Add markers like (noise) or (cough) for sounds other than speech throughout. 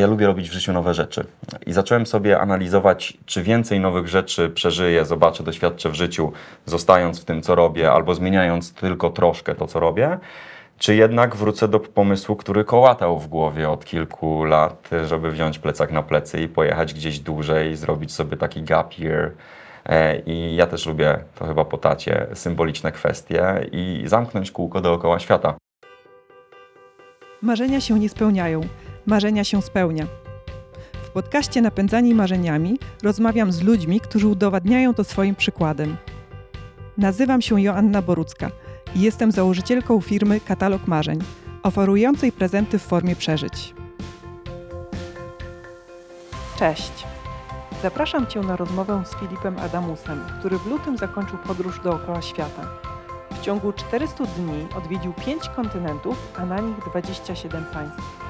Ja lubię robić w życiu nowe rzeczy i zacząłem sobie analizować, czy więcej nowych rzeczy przeżyję, zobaczę, doświadczę w życiu, zostając w tym, co robię, albo zmieniając tylko troszkę to, co robię, czy jednak wrócę do pomysłu, który kołatał w głowie od kilku lat, żeby wziąć plecak na plecy i pojechać gdzieś dłużej, zrobić sobie taki gap year. E, I ja też lubię, to chyba po tacie, symboliczne kwestie i zamknąć kółko dookoła świata. Marzenia się nie spełniają, marzenia się spełnia. W podcaście Napędzani Marzeniami rozmawiam z ludźmi, którzy udowadniają to swoim przykładem. Nazywam się Joanna Borucka i jestem założycielką firmy Katalog Marzeń, oferującej prezenty w formie przeżyć. Cześć! Zapraszam Cię na rozmowę z Filipem Adamusem, który w lutym zakończył podróż dookoła świata. W ciągu 400 dni odwiedził 5 kontynentów, a na nich 27 państw.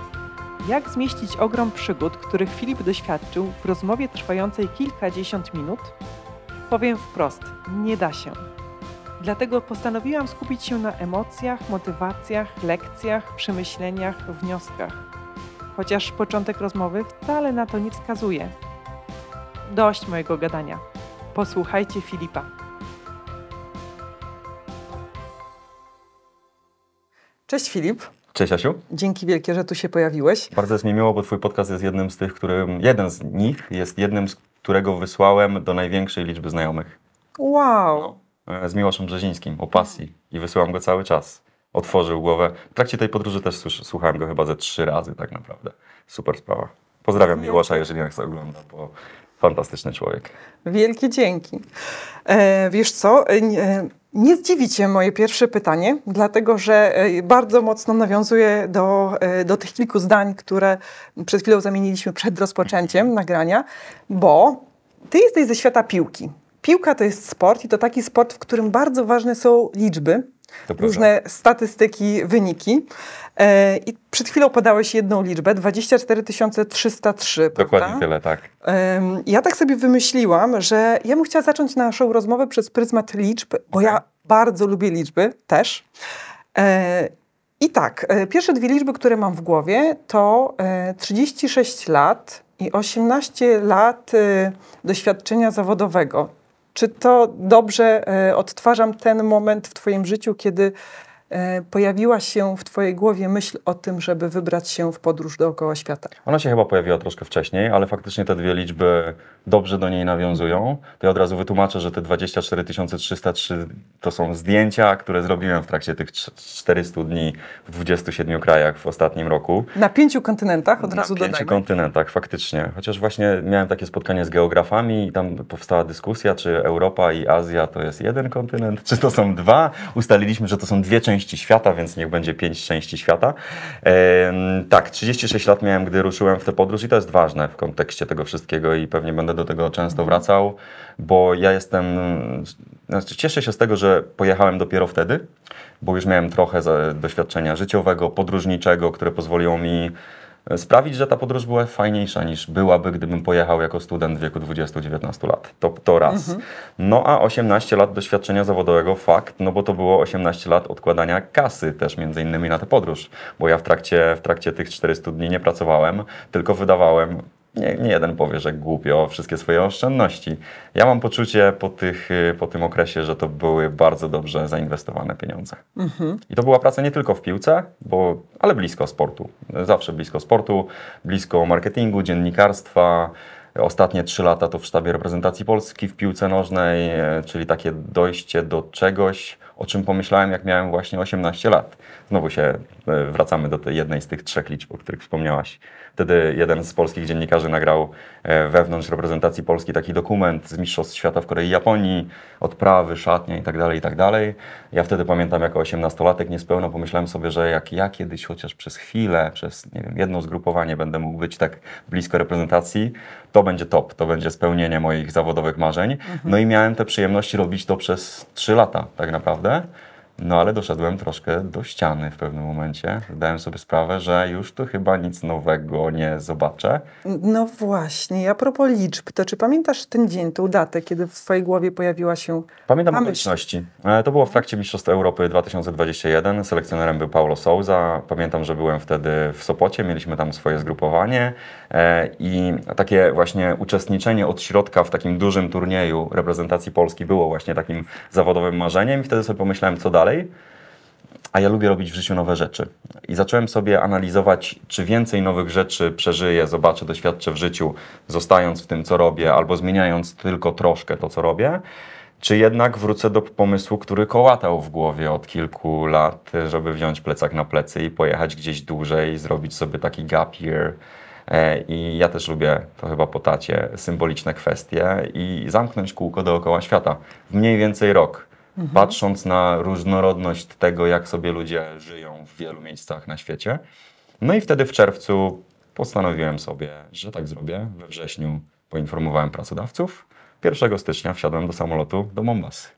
Jak zmieścić ogrom przygód, których Filip doświadczył w rozmowie trwającej kilkadziesiąt minut? Powiem wprost, nie da się. Dlatego postanowiłam skupić się na emocjach, motywacjach, lekcjach, przemyśleniach, wnioskach. Chociaż początek rozmowy wcale na to nie wskazuje. Dość mojego gadania. Posłuchajcie Filipa. Cześć Filip. Cześć Asiu. Dzięki wielkie, że tu się pojawiłeś. Bardzo jest mi miło, bo Twój podcast jest jednym z tych, którym, jeden z nich jest jednym, z którego wysłałem do największej liczby znajomych. Wow. E, Z Miłoszem Brzezińskim o pasji i wysyłam go cały czas. Otworzył głowę. W trakcie tej podróży też słuchałem go chyba ze trzy razy tak naprawdę. Super sprawa. Pozdrawiam Miłosza, jeżeli nas ogląda, bo fantastyczny człowiek. Wielkie dzięki. E, wiesz co, e, nie, nie zdziwi Cię moje pierwsze pytanie, dlatego że e, bardzo mocno nawiązuje do, e, do tych kilku zdań, które przed chwilą zamieniliśmy przed rozpoczęciem nagrania, bo Ty jesteś ze świata piłki. Piłka to jest sport i to taki sport, w którym bardzo ważne są liczby. Różne statystyki, wyniki. E, I przed chwilą podałeś jedną liczbę, 24 303, Dokładnie prawda? tyle, tak. Em, Ja tak sobie wymyśliłam, że ja bym chciała zacząć naszą rozmowę przez pryzmat liczb, bo ja bardzo lubię liczby też. E, I tak, e, pierwsze dwie liczby, które mam w głowie, to e, 36 lat i 18 lat e, doświadczenia zawodowego. Czy to dobrze e, odtwarzam ten moment w Twoim życiu, kiedy pojawiła się w Twojej głowie myśl o tym, żeby wybrać się w podróż dookoła świata? Ona się chyba pojawiła troszkę wcześniej, ale faktycznie te dwie liczby dobrze do niej nawiązują. To ja od razu wytłumaczę, że te 24 303 to są zdjęcia, które zrobiłem w trakcie tych trz- 400 dni w 27 krajach w ostatnim roku. Na pięciu kontynentach, od razu Na pięciu dodajmy. kontynentach, faktycznie. Chociaż właśnie miałem takie spotkanie z geografami i tam powstała dyskusja, czy Europa i Azja to jest jeden kontynent, czy to są dwa. Ustaliliśmy, że to są dwie części świata, więc niech będzie pięć części świata. Tak, 36 lat miałem, gdy ruszyłem w tę podróż i to jest ważne w kontekście tego wszystkiego i pewnie będę do tego często wracał, bo ja jestem, znaczy cieszę się z tego, że pojechałem dopiero wtedy, bo już miałem trochę doświadczenia życiowego, podróżniczego, które pozwoliło mi sprawić, że ta podróż była fajniejsza niż byłaby, gdybym pojechał jako student w wieku 20-19 lat. To, to raz. No a 18 lat doświadczenia zawodowego, fakt, no bo to było 18 lat odkładania kasy też między innymi na tę podróż, bo ja w trakcie, w trakcie tych 400 dni nie pracowałem, tylko wydawałem nie, nie jeden powie, że głupio, wszystkie swoje oszczędności. Ja mam poczucie po, tych, y, po tym okresie, że to były bardzo dobrze zainwestowane pieniądze. I to była praca nie tylko w piłce, bo, ale blisko sportu. Zawsze blisko sportu, blisko marketingu, dziennikarstwa. Ostatnie trzy lata to w sztabie reprezentacji Polski w piłce nożnej, e, czyli takie dojście do czegoś, o czym pomyślałem, jak miałem właśnie 18 lat. Znowu się e, wracamy do tej jednej z tych trzech liczb, o których wspomniałaś. Wtedy jeden z polskich dziennikarzy nagrał e, wewnątrz reprezentacji Polski taki dokument z Mistrzostw Świata w Korei i Japonii, odprawy, szatnia i tak dalej, i tak dalej. Ja wtedy pamiętam jako 18-latek niespełna pomyślałem sobie, że jak ja kiedyś chociaż przez chwilę, przez nie wiem, jedno zgrupowanie będę mógł być tak blisko reprezentacji, to będzie top, to będzie spełnienie moich zawodowych marzeń. No i miałem tę przyjemność robić to przez 3 lata tak naprawdę. No ale doszedłem troszkę do ściany w pewnym momencie. Zdałem sobie sprawę, że już tu chyba nic nowego nie zobaczę. No właśnie, a propos liczb, to czy pamiętasz ten dzień, tą datę, kiedy w swojej głowie pojawiła się Pamiętam okoliczności. E, To było w trakcie Mistrzostw Europy 2021. Selekcjonerem był Paulo Souza. Pamiętam, że byłem wtedy w Sopocie, mieliśmy tam swoje zgrupowanie i takie właśnie uczestniczenie od środka w takim dużym turnieju reprezentacji Polski było właśnie takim zawodowym marzeniem i wtedy sobie pomyślałem, co dalej. A ja lubię robić w życiu nowe rzeczy. I zacząłem sobie analizować, czy więcej nowych rzeczy przeżyję, zobaczę, doświadczę w życiu, zostając w tym, co robię, albo zmieniając tylko troszkę to, co robię, czy jednak wrócę do pomysłu, który kołatał w głowie od kilku lat, żeby wziąć plecak na plecy i pojechać gdzieś dłużej, zrobić sobie taki gap year. E, I ja też lubię, to chyba po tacie, symboliczne kwestie i zamknąć kółko dookoła świata w mniej więcej rok. Patrząc na różnorodność tego, jak sobie ludzie żyją w wielu miejscach na świecie. No i wtedy w czerwcu postanowiłem sobie, że tak zrobię. We wrześniu poinformowałem pracodawców. 1 stycznia wsiadłem do samolotu do Mombasy.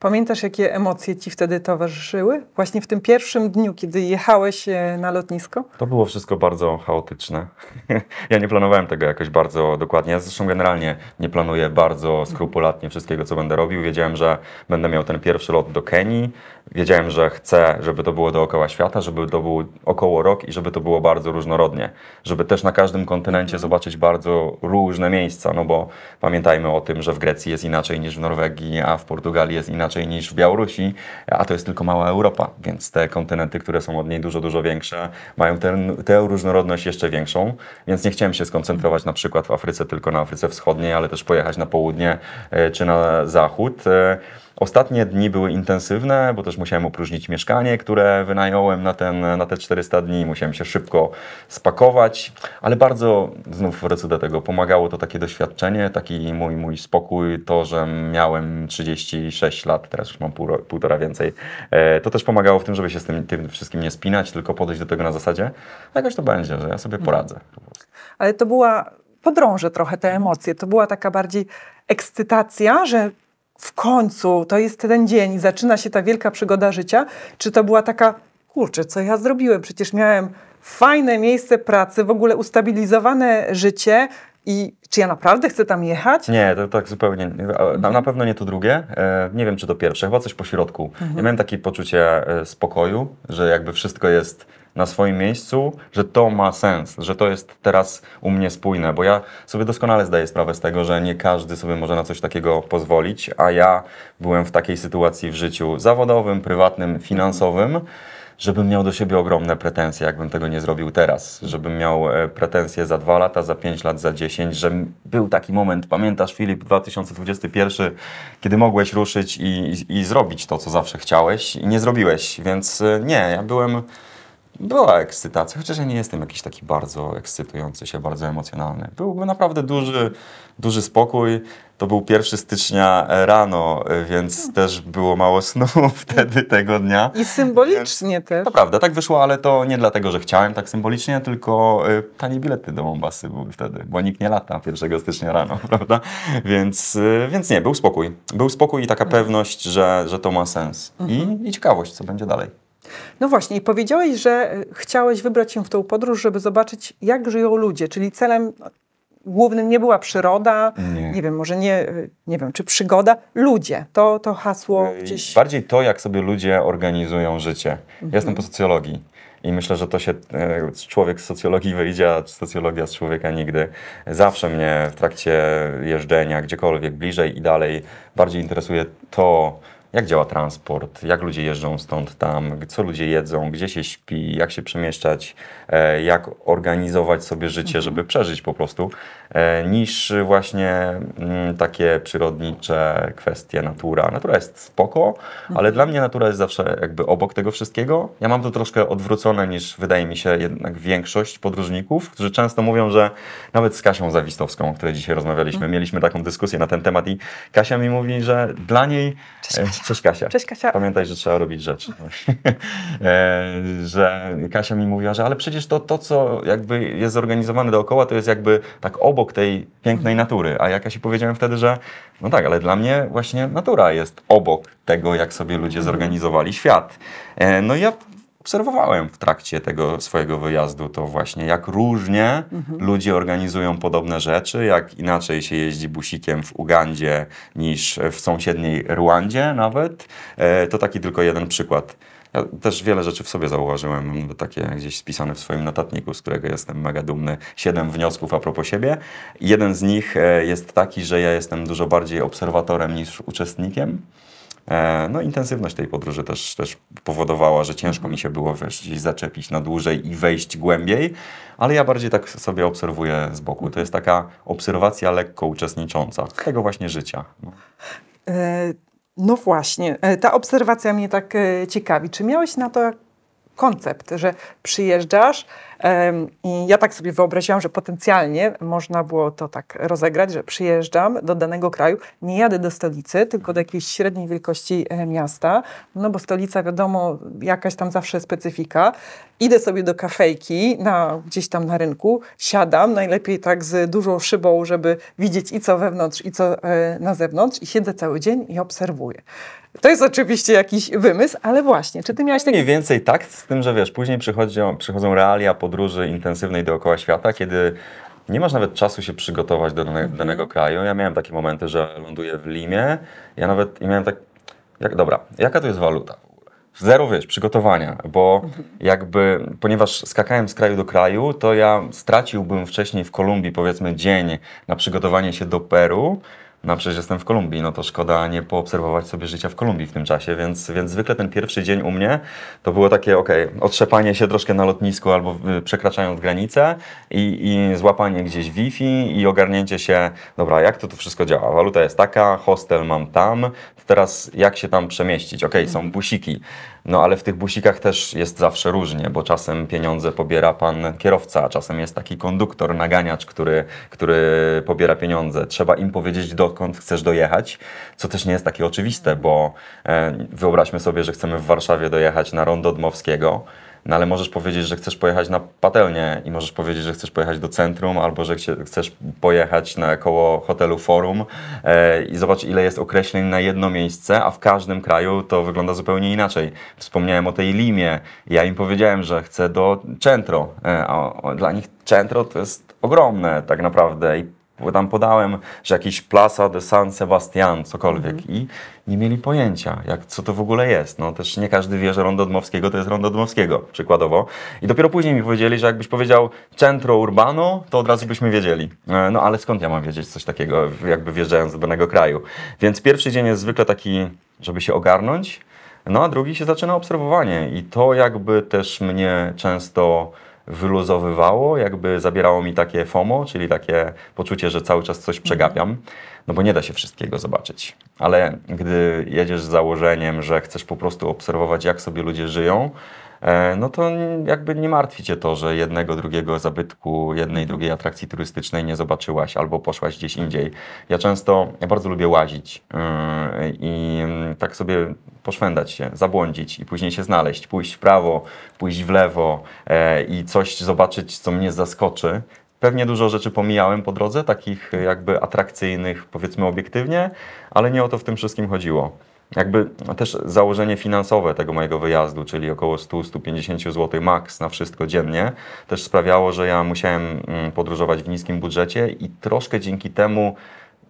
Pamiętasz, jakie emocje ci wtedy towarzyszyły? Właśnie w tym pierwszym dniu, kiedy jechałeś e, na lotnisko? To było wszystko bardzo chaotyczne. (laughs) ja nie planowałem tego jakoś bardzo dokładnie. Ja zresztą generalnie nie planuję bardzo skrupulatnie wszystkiego, co będę robił. Wiedziałem, że będę miał ten pierwszy lot do Kenii. Wiedziałem, że chcę, żeby to było dookoła świata, żeby to był około rok i żeby to było bardzo różnorodnie. Żeby też na każdym kontynencie zobaczyć bardzo różne miejsca, no bo pamiętajmy o tym, że w Grecji jest inaczej niż w Norwegii, a w Portugalii jest inaczej niż w Białorusi, a to jest tylko mała Europa, więc te kontynenty, które są od niej dużo, dużo większe, mają ten, tę różnorodność jeszcze większą, więc nie chciałem się skoncentrować na przykład w Afryce tylko na Afryce Wschodniej, ale też pojechać na południe e, czy na zachód. Ostatnie dni były intensywne, bo też musiałem opróżnić mieszkanie, które wynająłem na, ten, na te 400 dni. Musiałem się szybko spakować, ale bardzo, znów wrócę do tego, pomagało to takie doświadczenie, taki mój, mój spokój, to, że miałem 36 lat, teraz już mam pół, półtora więcej. E, to też pomagało w tym, żeby się z tym, tym wszystkim nie spinać, tylko podejść do tego na zasadzie, jakoś to będzie, że ja sobie poradzę. Ale to była, podrążę trochę te emocje, to była taka bardziej ekscytacja, że w końcu to jest ten dzień i zaczyna się ta wielka przygoda życia, czy to była taka, kurczę, co ja zrobiłem? Przecież miałem fajne miejsce pracy, w ogóle ustabilizowane życie i czy ja naprawdę chcę tam jechać? Nie, to tak zupełnie. Na, na pewno nie to drugie. E, nie wiem, czy to pierwsze, chyba coś po środku. Ja miałem takie poczucie e, spokoju, że jakby wszystko jest na swoim miejscu, że to ma sens, że to jest teraz u mnie spójne, bo ja sobie doskonale zdaję sprawę z tego, że nie każdy sobie może na coś takiego pozwolić, a ja byłem w takiej sytuacji w życiu zawodowym, prywatnym, finansowym, żebym miał do siebie ogromne pretensje, jakbym tego nie zrobił teraz. Żebym miał e, pretensje za dwa lata, za pięć lat, za dziesięć, że był taki moment, pamiętasz Filip, 2021, kiedy mogłeś ruszyć i, i, i zrobić to, co zawsze chciałeś i nie zrobiłeś, więc e, nie, ja byłem... Była ekscytacja, chociaż ja nie jestem jakiś taki bardzo ekscytujący się, bardzo emocjonalny. Byłby naprawdę duży, duży spokój. To był 1 stycznia rano, więc też było mało snu (laughs) wtedy tego dnia. I symbolicznie też. To prawda, tak wyszło, ale to nie dlatego, że chciałem tak symbolicznie, tylko y, tanie bilety do Mombasy były wtedy, bo nikt nie lata 1 stycznia rano, (laughs) prawda? Więc, y, więc nie, był spokój. Był spokój i taka pewność, że, że to ma sens. I, I ciekawość, co będzie dalej. No właśnie, i powiedziałeś, że e, chciałeś wybrać się w tą podróż, żeby zobaczyć, jak żyją ludzie, czyli celem no, głównym nie była przyroda, Nie. wiem, może nie, e, nie wiem, czy przygoda, ludzie. To, to hasło gdzieś... Bardziej to, jak sobie ludzie organizują życie. Ja jestem po socjologii. I myślę, że to się e, człowiek z socjologii wyjdzie, a socjologia z człowieka nigdy. Zawsze mnie w trakcie jeżdżenia, gdziekolwiek, bliżej i dalej, bardziej interesuje to, jak działa transport, jak ludzie jeżdżą stąd tam, co ludzie jedzą, gdzie się śpi, jak się przemieszczać, e, jak organizować sobie życie, żeby przeżyć po prostu, e, niż właśnie mm, takie przyrodnicze kwestie, natura. Natura jest spoko, ale dla mnie natura jest zawsze jakby obok tego wszystkiego. Ja mam to troszkę odwrócone niż wydaje mi się jednak większość podróżników, którzy często mówią, że nawet z Kasią Zawistowską, o której dzisiaj rozmawialiśmy, mieliśmy taką dyskusję na ten temat i Kasia mi mówi, że dla niej... Cześć, Kasia. Kasia. Cześć Kasia. Cześć Kasia. Pamiętaj, że trzeba robić rzeczy. (laughs) e, że Kasia mi mówiła, że ale przecież to, to, co jakby jest zorganizowane dookoła, to jest jakby tak obok tej pięknej natury. A ja Kasi powiedziałem wtedy, że no tak, ale dla mnie właśnie natura jest obok tego, jak sobie ludzie zorganizowali świat. E, no i ja obserwowałem w trakcie tego swojego wyjazdu to właśnie, jak różnie ludzie organizują podobne rzeczy, jak inaczej się jeździ busikiem w Ugandzie niż w sąsiedniej Rwandzie nawet. E, To taki tylko jeden przykład. Ja też wiele rzeczy w sobie zauważyłem, mam takie gdzieś spisane w swoim notatniku, z którego jestem mega dumny. Siedem wniosków a propos siebie. Jeden z nich e, jest taki, że ja jestem dużo bardziej obserwatorem niż uczestnikiem. E, No, intensywność tej podróży też, też powodowała, że ciężko mi się było wiesz, gdzieś zaczepić na dłużej i wejść głębiej, ale ja bardziej tak sobie obserwuję z boku. To jest taka obserwacja lekko uczestnicząca tego właśnie życia. No. E, No właśnie, e, ta obserwacja mnie tak ciekawi. Czy miałeś na to koncept, że przyjeżdżasz i ja tak sobie wyobraziłam, że potencjalnie można było to tak rozegrać, że przyjeżdżam do danego kraju, nie jadę do stolicy, tylko do jakiejś średniej wielkości e, miasta, no bo stolica wiadomo, jakaś tam zawsze specyfika. Idę sobie do kafejki na, gdzieś tam na rynku, siadam, najlepiej tak z dużą szybą, żeby widzieć i co wewnątrz, i co e, na zewnątrz i siedzę cały dzień i obserwuję. To jest oczywiście jakiś wymysł, ale właśnie, czy ty miałeś taki Mniej więcej tak, z tym, że wiesz, później przychodzą, przychodzą realia podróży intensywnej dookoła świata, kiedy nie masz nawet czasu się przygotować do dane, danego kraju. Ja miałem takie momenty, że ląduję w Limie, ja nawet i miałem tak, jak, dobra, jaka to jest waluta? Zero, wiesz, przygotowania, bo jakby, ponieważ skakałem z kraju do kraju, to ja straciłbym wcześniej w Kolumbii, powiedzmy, dzień na przygotowanie się do Peru, no przecież jestem w Kolumbii, no to szkoda nie poobserwować sobie życia w Kolumbii w tym czasie, więc, więc zwykle ten pierwszy dzień u mnie to było takie, okej, otrzepanie się troszkę na lotnisku albo przekraczając granicę i, i złapanie gdzieś Wi-Fi i ogarnięcie się, dobra, jak to tu wszystko działa? Waluta jest taka, hostel mam tam, teraz jak się tam przemieścić? Okej, są busiki, no ale w tych busikach też jest zawsze różnie, bo czasem pieniądze pobiera pan kierowca, czasem jest taki konduktor, naganiacz, który, który pobiera pieniądze. Trzeba im powiedzieć, dokąd chcesz dojechać, co też nie jest takie oczywiste, bo e, wyobraźmy sobie, że chcemy w Warszawie dojechać na rondo Dmowskiego, no ale możesz powiedzieć, że chcesz pojechać na patelnię i możesz powiedzieć, że chcesz pojechać do centrum albo że chcesz pojechać na koło hotelu Forum e, i zobacz ile jest określeń na jedno miejsce, a w każdym kraju to wygląda zupełnie inaczej. Wspomniałem o tej Limie. Ja im powiedziałem, że chcę do Centro, e, a o- dla nich Centro to jest ogromne tak naprawdę i bo tam podałem, że jakiś Plaza de San Sebastian, cokolwiek i nie mieli pojęcia, jak, co to w ogóle jest. No też nie każdy wie, że rondo Dmowskiego to jest rondo Dmowskiego, przykładowo. I dopiero później mi powiedzieli, że jakbyś powiedział centro urbano, to od razu byśmy wiedzieli. E, No ale skąd ja mam wiedzieć coś takiego, jakby wjeżdżając do danego kraju. Więc pierwszy dzień jest zwykle taki, żeby się ogarnąć, no a drugi się zaczyna obserwowanie i to jakby też mnie często wyluzowywało, jakby zabierało mi takie FOMO, czyli takie poczucie, że cały czas coś przegapiam, no bo nie da się wszystkiego zobaczyć. Ale gdy jedziesz z założeniem, że chcesz po prostu obserwować, jak sobie ludzie żyją, no to jakby nie martwi cię to, że jednego, drugiego zabytku, jednej, drugiej atrakcji turystycznej nie zobaczyłaś albo poszłaś gdzieś indziej. Ja często, ja bardzo lubię łazić yy, i mm, tak sobie poszwędać się, zabłądzić i później się znaleźć, pójść w prawo, pójść w lewo e, i coś zobaczyć, co mnie zaskoczy. Pewnie dużo rzeczy pomijałem po drodze, takich e, jakby atrakcyjnych, powiedzmy obiektywnie, ale nie o to w tym wszystkim chodziło. Jakby też założenie finansowe tego mojego wyjazdu, czyli około 100-150 zł max na wszystko dziennie, też sprawiało, że ja musiałem mm, podróżować w niskim budżecie i troszkę dzięki temu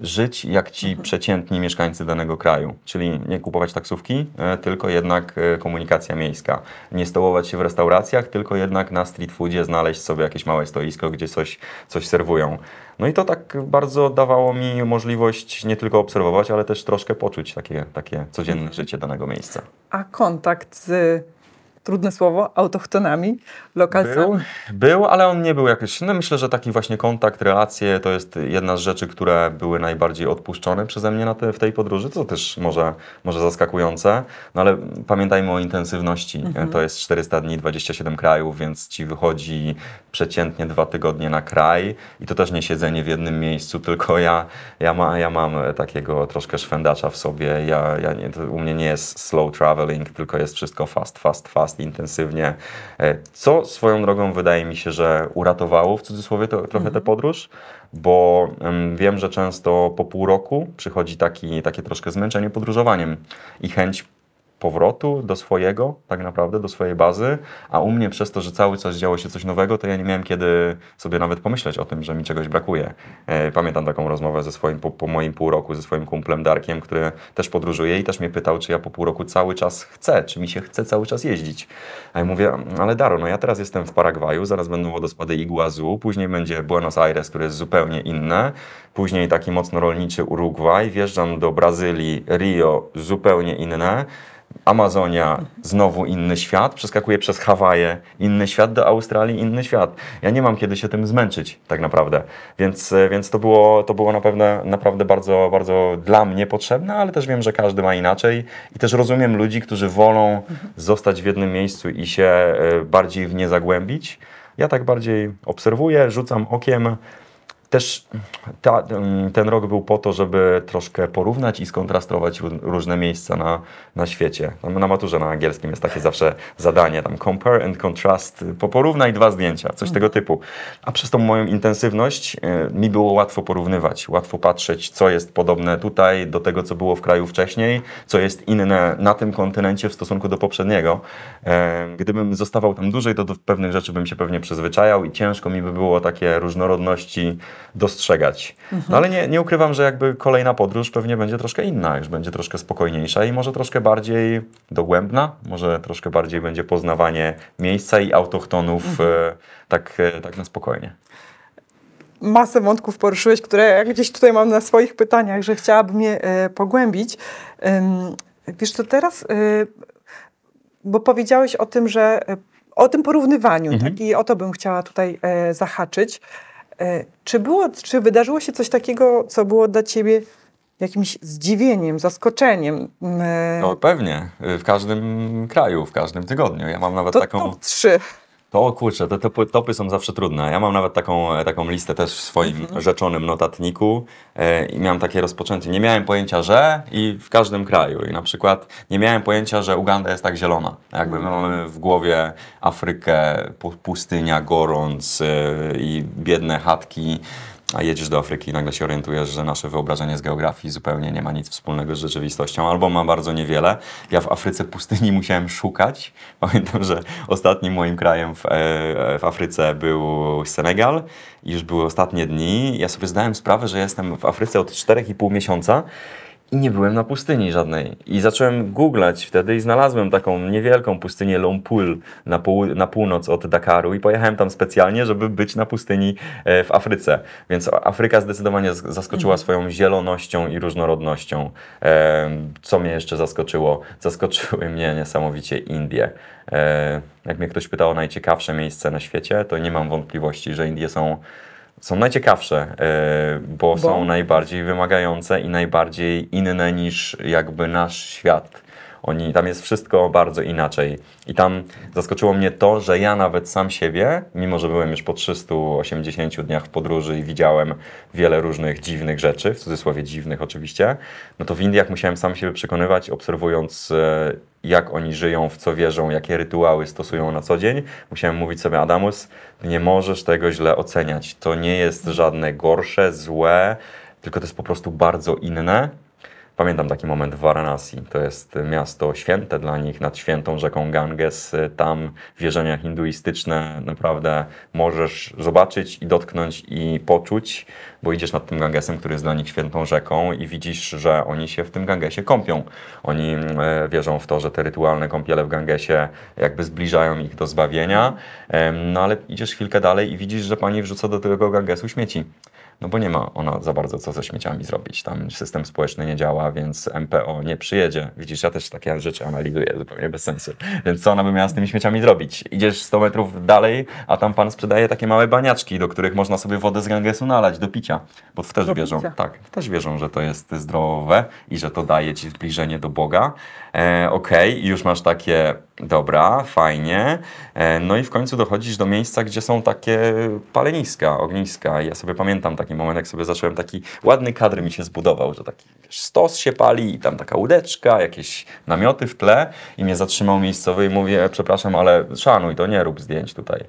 żyć jak ci przeciętni mieszkańcy danego kraju. Czyli nie kupować taksówki, e, tylko jednak e, komunikacja miejska. Nie stołować się w restauracjach, tylko jednak na street foodzie znaleźć sobie jakieś małe stoisko, gdzie coś, coś serwują. No i to tak bardzo dawało mi możliwość nie tylko obserwować, ale też troszkę poczuć takie, takie codzienne życie danego miejsca. A kontakt z trudne słowo, autochtonami, lokalcami. Był, był, ale on nie był jakiś. No myślę, że taki właśnie kontakt, relacje to jest jedna z rzeczy, które były najbardziej odpuszczone przeze mnie na te, w tej podróży, co też może, może zaskakujące. No ale pamiętajmy o intensywności. To jest 400 dni, 27 krajów, więc ci wychodzi przeciętnie dwa tygodnie na kraj i to też nie siedzenie w jednym miejscu, tylko ja, ja, ma, ja mam takiego troszkę szwendacza w sobie. Ja, ja nie, u mnie nie jest slow traveling, tylko jest wszystko fast, fast, fast, intensywnie. E, Co swoją drogą wydaje mi się, że uratowało w cudzysłowie to, trochę tę podróż, bo em, wiem, że często po pół roku przychodzi taki, takie troszkę zmęczenie podróżowaniem i chęć powrotu do swojego, tak naprawdę, do swojej bazy, a u mnie przez to, że cały czas działo się coś nowego, to ja nie miałem kiedy sobie nawet pomyśleć o tym, że mi czegoś brakuje. E, Pamiętam taką rozmowę ze swoim, po, po moim pół roku ze swoim kumplem Darkiem, który też podróżuje i też mnie pytał, czy ja po pół roku cały czas chcę, czy mi się chce cały czas jeździć. A ja mówię, ale Daro, no ja teraz jestem w Paragwaju, zaraz będą wodospady Iguazu, później będzie Buenos Aires, które jest zupełnie inne, później taki mocno rolniczy Urugwaj, wjeżdżam do Brazylii, Rio, zupełnie inne, Amazonia, znowu inny świat, przeskakuję przez Hawaje, inny świat, do Australii, inny świat. Ja nie mam kiedy się tym zmęczyć, tak naprawdę. Więc, e, więc to było, to było naprawdę, naprawdę bardzo, bardzo dla mnie potrzebne, ale też wiem, że każdy ma inaczej i też rozumiem ludzi, którzy wolą zostać w jednym miejscu i się e, bardziej w nie zagłębić. Ja tak bardziej obserwuję, rzucam okiem. Też ta, mm, ten rok był po to, żeby troszkę porównać i skontrastować ró- różne miejsca na, na świecie. Na maturze na angielskim jest takie zawsze zadanie, tam compare and contrast, po- porównaj dwa zdjęcia, coś tego typu. A przez tą moją intensywność e, mi było łatwo porównywać, łatwo patrzeć, co jest podobne tutaj do tego, co było w kraju wcześniej, co jest inne na tym kontynencie w stosunku do poprzedniego. E, Gdybym zostawał tam dłużej, to do pewnych rzeczy bym się pewnie przyzwyczajał i ciężko mi by było takie różnorodności dostrzegać. No ale nie, nie ukrywam, że jakby kolejna podróż pewnie będzie troszkę inna, już będzie troszkę spokojniejsza i może troszkę bardziej dogłębna, może troszkę bardziej będzie poznawanie miejsca i autochtonów e, tak, e, tak na spokojnie. masę wątków poruszyłeś, które ja gdzieś tutaj mam na swoich pytaniach, że chciałabym je e, pogłębić. Ym, wiesz co, teraz, e, bo powiedziałeś o tym, że o tym porównywaniu, tak? I o to bym chciała tutaj e, zahaczyć. E, czy było, czy wydarzyło się coś takiego, co było dla ciebie jakimś zdziwieniem, zaskoczeniem? E, No pewnie, y, w każdym kraju, w każdym tygodniu. Ja mam nawet to taką... top 3. To kurczę, te topy, topy są zawsze trudne. Ja mam nawet taką, e, taką listę też w swoim rzeczonym notatniku e, i miałem takie rozpoczęcie. Nie miałem pojęcia, że i w każdym kraju. I na przykład nie miałem pojęcia, że Uganda jest tak zielona. Jakby my mamy w głowie Afrykę, pu- pustynia, gorąc e, i biedne chatki. A jedziesz do Afryki i nagle się orientujesz, że nasze wyobrażenie z geografii zupełnie nie ma nic wspólnego z rzeczywistością, albo ma bardzo niewiele. Ja w Afryce pustyni musiałem szukać. (laughs) Pamiętam, że ostatnim moim krajem w, e, w Afryce był Senegal już były ostatnie dni. Ja sobie zdałem sprawę, że jestem w Afryce od 4,5 miesiąca i nie byłem na pustyni żadnej. I zacząłem googlać wtedy i znalazłem taką niewielką pustynię Lompul na, pół, na północ od Dakaru i pojechałem tam specjalnie, żeby być na pustyni e, w Afryce. Więc Afryka zdecydowanie zaskoczyła swoją zielonością i różnorodnością. E, Co mnie jeszcze zaskoczyło? Zaskoczyły mnie niesamowicie Indie. E, Jak mnie ktoś pytał o najciekawsze miejsce na świecie, to nie mam wątpliwości, że Indie są są najciekawsze, e, bo, Bo? są najbardziej wymagające i najbardziej inne niż jakby nasz świat. Oni, tam jest wszystko bardzo inaczej. I tam zaskoczyło mnie to, że ja nawet sam siebie, mimo że byłem już po 380 dniach w podróży i widziałem wiele różnych dziwnych rzeczy, w cudzysłowie dziwnych oczywiście, no to w Indiach musiałem sam siebie przekonywać, obserwując e, jak oni żyją, w co wierzą, jakie rytuały stosują na co dzień. Musiałem mówić sobie, Adamus, nie możesz tego źle oceniać. To nie jest żadne gorsze, złe, tylko to jest po prostu bardzo inne. Pamiętam taki moment w Varanasi. To jest miasto święte dla nich, nad świętą rzeką Ganges. Tam wierzenia hinduistyczne naprawdę możesz zobaczyć i dotknąć i poczuć. bo idziesz nad tym Gangesem, który jest dla nich świętą rzeką i widzisz, że oni się w tym Gangesie kąpią. Oni e, wierzą w to, że te rytualne kąpiele w Gangesie jakby zbliżają ich do zbawienia, no ale idziesz chwilkę dalej i widzisz, że pani wrzuca do tego Gangesu śmieci. No bo nie ma ona za bardzo co ze śmieciami zrobić. Tam system społeczny nie działa, więc MPO nie przyjedzie. Widzisz, ja też takie rzeczy analizuję zupełnie bez sensu. Więc co ona by miała z tymi śmieciami zrobić? Idziesz 100 metrów dalej, a tam pan sprzedaje takie małe baniaczki, do których można sobie wodę z Gangesu nalać do picia. Bo też Do wierzą, picia. tak, też wierzą, że to jest zdrowe i że to daje ci zbliżenie do Boga. E, Okej, i już masz takie, dobra, fajnie. E, no i w końcu dochodzisz do miejsca, gdzie są takie paleniska, ogniska. Ja sobie pamiętam taki moment, jak sobie zacząłem, taki ładny kadr mi się zbudował, że taki wiesz, stos się pali i tam taka łódeczka, jakieś namioty w tle i mnie zatrzymał miejscowy i mówię, przepraszam, ale szanuj, to nie rób zdjęć tutaj.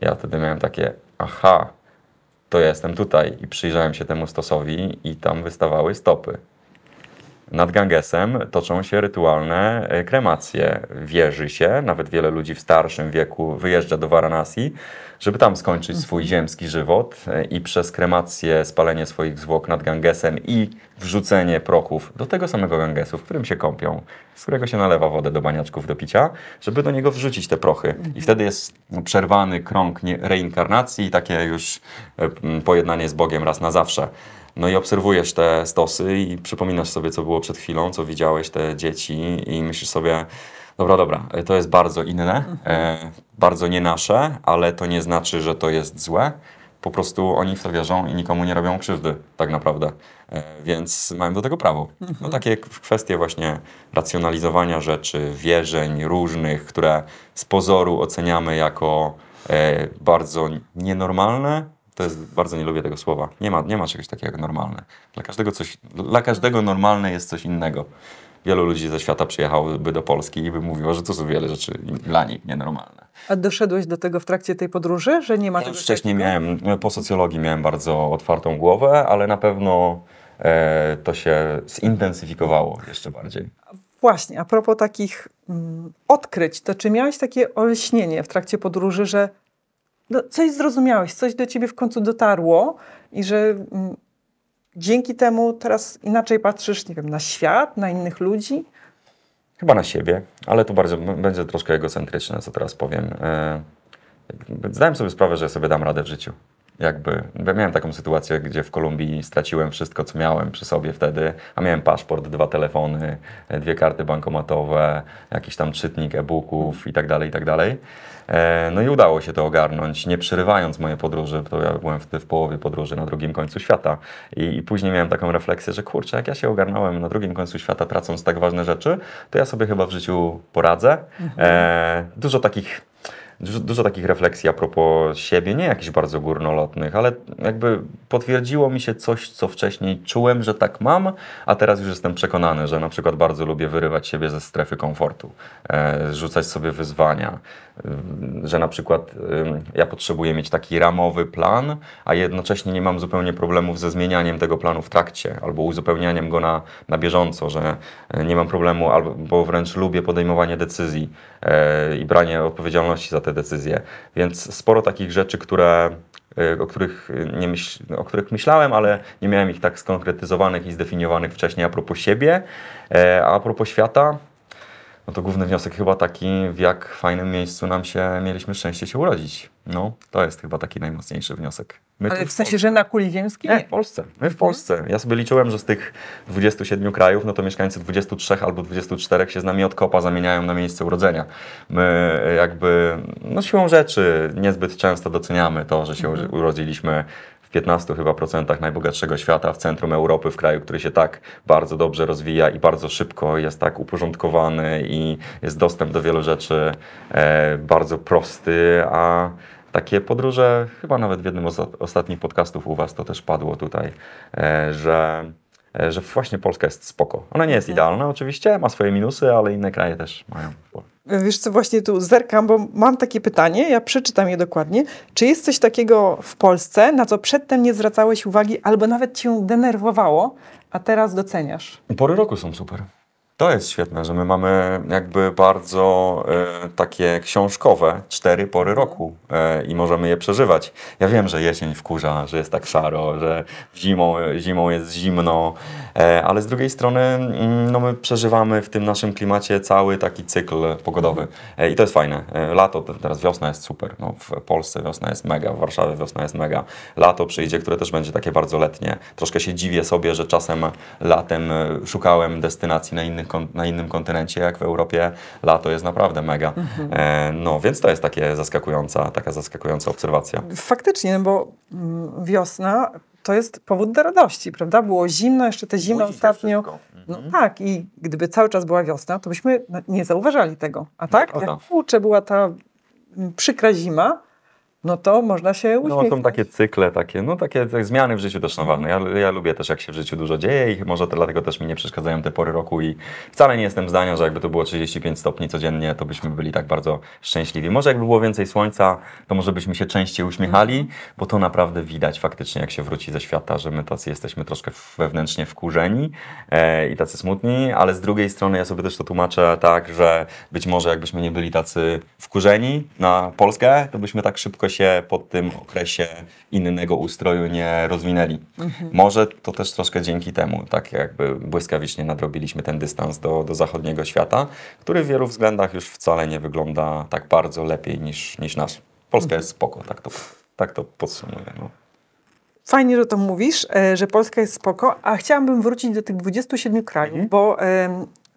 Ja wtedy miałem takie, aha, to ja jestem tutaj i przyjrzałem się temu stosowi i tam wystawały stopy. Nad Gangesem toczą się rytualne e, kremacje. Wierzy się, nawet wiele ludzi w starszym wieku wyjeżdża do Varanasi, żeby tam skończyć swój ziemski żywot e, i przez kremację, spalenie swoich zwłok nad Gangesem i wrzucenie prochów do tego samego Gangesu, w którym się kąpią, z którego się nalewa wodę do baniaczków do picia, żeby do niego wrzucić te prochy. I wtedy jest przerwany krąg reinkarnacji i takie już e, pojednanie z Bogiem raz na zawsze. No i obserwujesz te stosy i przypominasz sobie, co było przed chwilą, co widziałeś, te dzieci i myślisz sobie, dobra, dobra, to jest bardzo inne, e, bardzo nie nasze, ale to nie znaczy, że to jest złe. Po prostu oni w to wierzą i nikomu nie robią krzywdy, tak naprawdę. E, więc mają do tego prawo. No takie k- kwestie właśnie racjonalizowania rzeczy, wierzeń różnych, które z pozoru oceniamy jako e, bardzo nienormalne, to jest, bardzo nie lubię tego słowa. Nie ma, nie ma czegoś takiego jak normalne. Dla każdego, coś, dla każdego normalne jest coś innego. Wielu ludzi ze świata przyjechałoby do Polski i by mówiło, że to są wiele rzeczy dla nich nienormalne. A doszedłeś do tego w trakcie tej podróży, że nie ma Ja czegoś już wcześniej takiego? miałem, no, po socjologii miałem bardzo otwartą głowę, ale na pewno e, to się zintensyfikowało jeszcze bardziej. Właśnie, a propos takich mm, odkryć, to czy miałeś takie olśnienie w trakcie podróży, że no, coś zrozumiałeś, coś do ciebie w końcu dotarło i że mm, dzięki temu teraz inaczej patrzysz, nie wiem, na świat, na innych ludzi? Chyba na siebie, ale to bardzo, będzie troszkę egocentryczne, co teraz powiem. E, zdałem sobie sprawę, że sobie dam radę w życiu. Jakby, bo miałem taką sytuację, gdzie w Kolumbii straciłem wszystko, co miałem przy sobie wtedy, a miałem paszport, dwa telefony, e, dwie karty bankomatowe, jakiś tam czytnik e-booków i tak dalej, i tak dalej. E, No i udało się to ogarnąć, nie przerywając mojej podróży, bo ja byłem wtedy w połowie podróży na drugim końcu świata. I, I później miałem taką refleksję, że kurczę, jak ja się ogarnąłem na drugim końcu świata, tracąc tak ważne rzeczy, to ja sobie chyba w życiu poradzę. E, dużo takich Dużo, dużo takich refleksji a propos siebie, nie jakichś bardzo górnolotnych, ale jakby potwierdziło mi się coś, co wcześniej czułem, że tak mam, a teraz już jestem przekonany, że na przykład bardzo lubię wyrywać siebie ze strefy komfortu, e, rzucać sobie wyzwania, że na przykład y, ja potrzebuję mieć taki ramowy plan, a jednocześnie nie mam zupełnie problemów ze zmienianiem tego planu w trakcie albo uzupełnianiem go na, na bieżąco, że e, nie mam problemu, albo bo wręcz lubię podejmowanie decyzji i branie odpowiedzialności za te decyzje. Więc sporo takich rzeczy, które, o, których nie myśl, o których myślałem, ale nie miałem ich tak skonkretyzowanych i zdefiniowanych wcześniej a propos siebie, e, a propos świata. No to główny wniosek chyba taki, w jak fajnym miejscu nam się mieliśmy szczęście się urodzić. No, to jest chyba taki najmocniejszy wniosek. My Ale w sensie, że na kuli ziemskiej? nie, w Polsce. My w Polsce. Ja sobie liczyłem, że z tych 27 krajów, no to mieszkańcy 23 albo 24 się z nami od kopa zamieniają na miejsce urodzenia. My jakby, no siłą rzeczy niezbyt często doceniamy to, że się urodziliśmy w 15 chyba procentach najbogatszego świata, w centrum Europy, w kraju, który się tak bardzo dobrze rozwija i bardzo szybko jest tak uporządkowany i jest dostęp do wielu rzeczy e, bardzo prosty, a takie podróże, chyba nawet w jednym z ostatnich podcastów u Was to też padło tutaj, e, że, e, że właśnie Polska jest spoko. Ona nie jest idealna oczywiście, ma swoje minusy, ale inne kraje też mają. Wiesz co, właśnie tu zerkam, bo mam takie pytanie, ja przeczytam je dokładnie. Czy jest coś takiego w Polsce, na co przedtem nie zwracałeś uwagi, albo nawet cię denerwowało, a teraz doceniasz? Pory roku są super. To jest świetne, że my mamy jakby bardzo e, takie książkowe cztery pory roku e, i możemy je przeżywać. Ja wiem, że jesień wkurza, że jest tak szaro, że zimą, zimą jest zimno, e, ale z drugiej strony mm, no my przeżywamy w tym naszym klimacie cały taki cykl pogodowy e, i to jest fajne. E, lato, te- teraz wiosna jest super, no, w Polsce wiosna jest mega, w Warszawie wiosna jest mega. Lato przyjdzie, które też będzie takie bardzo letnie. Troszkę się dziwię sobie, że czasem latem e, szukałem destynacji na, innych, kon- na innym kontynencie, jak w Europie. Lato jest naprawdę mega. E, no, więc to jest takie zaskakująca, taka zaskakująca obserwacja. Faktycznie, bo mm, wiosna to jest powód do radości, prawda? Było zimno, jeszcze te zimno Budzi ostatnio. No Mhm. tak, i gdyby cały czas była wiosna, to byśmy no, nie zauważali tego. A tak, prawda. jak kurczę była ta mm, przykra zima, no to można się No, uśmiechnąć. są takie cykle, takie, no, takie te zmiany w życiu też są ważne. Ja, ja lubię też, jak się w życiu dużo dzieje i może to dlatego też mi nie przeszkadzają te pory roku i wcale nie jestem zdania, że jakby to było 35 stopni codziennie, to byśmy byli tak bardzo szczęśliwi. Może jakby było więcej słońca, to może byśmy się częściej uśmiechali, bo to naprawdę widać faktycznie, jak się wróci ze świata, że my tacy jesteśmy troszkę wewnętrznie wkurzeni e, i tacy smutni, ale z drugiej strony ja sobie też to tłumaczę tak, że być może jakbyśmy nie byli tacy wkurzeni na Polskę, to byśmy tak szybko się po tym okresie innego ustroju nie rozwinęli. Może to też troszkę dzięki temu, tak jakby błyskawicznie nadrobiliśmy ten dystans do, do zachodniego świata, który w wielu względach już wcale nie wygląda tak bardzo lepiej niż, niż nasz. Polska jest spoko, tak to, tak to podsumuję. No. Fajnie, że to mówisz, e, że Polska jest spoko, a chciałabym wrócić do tych 27 krajów, Mhm. bo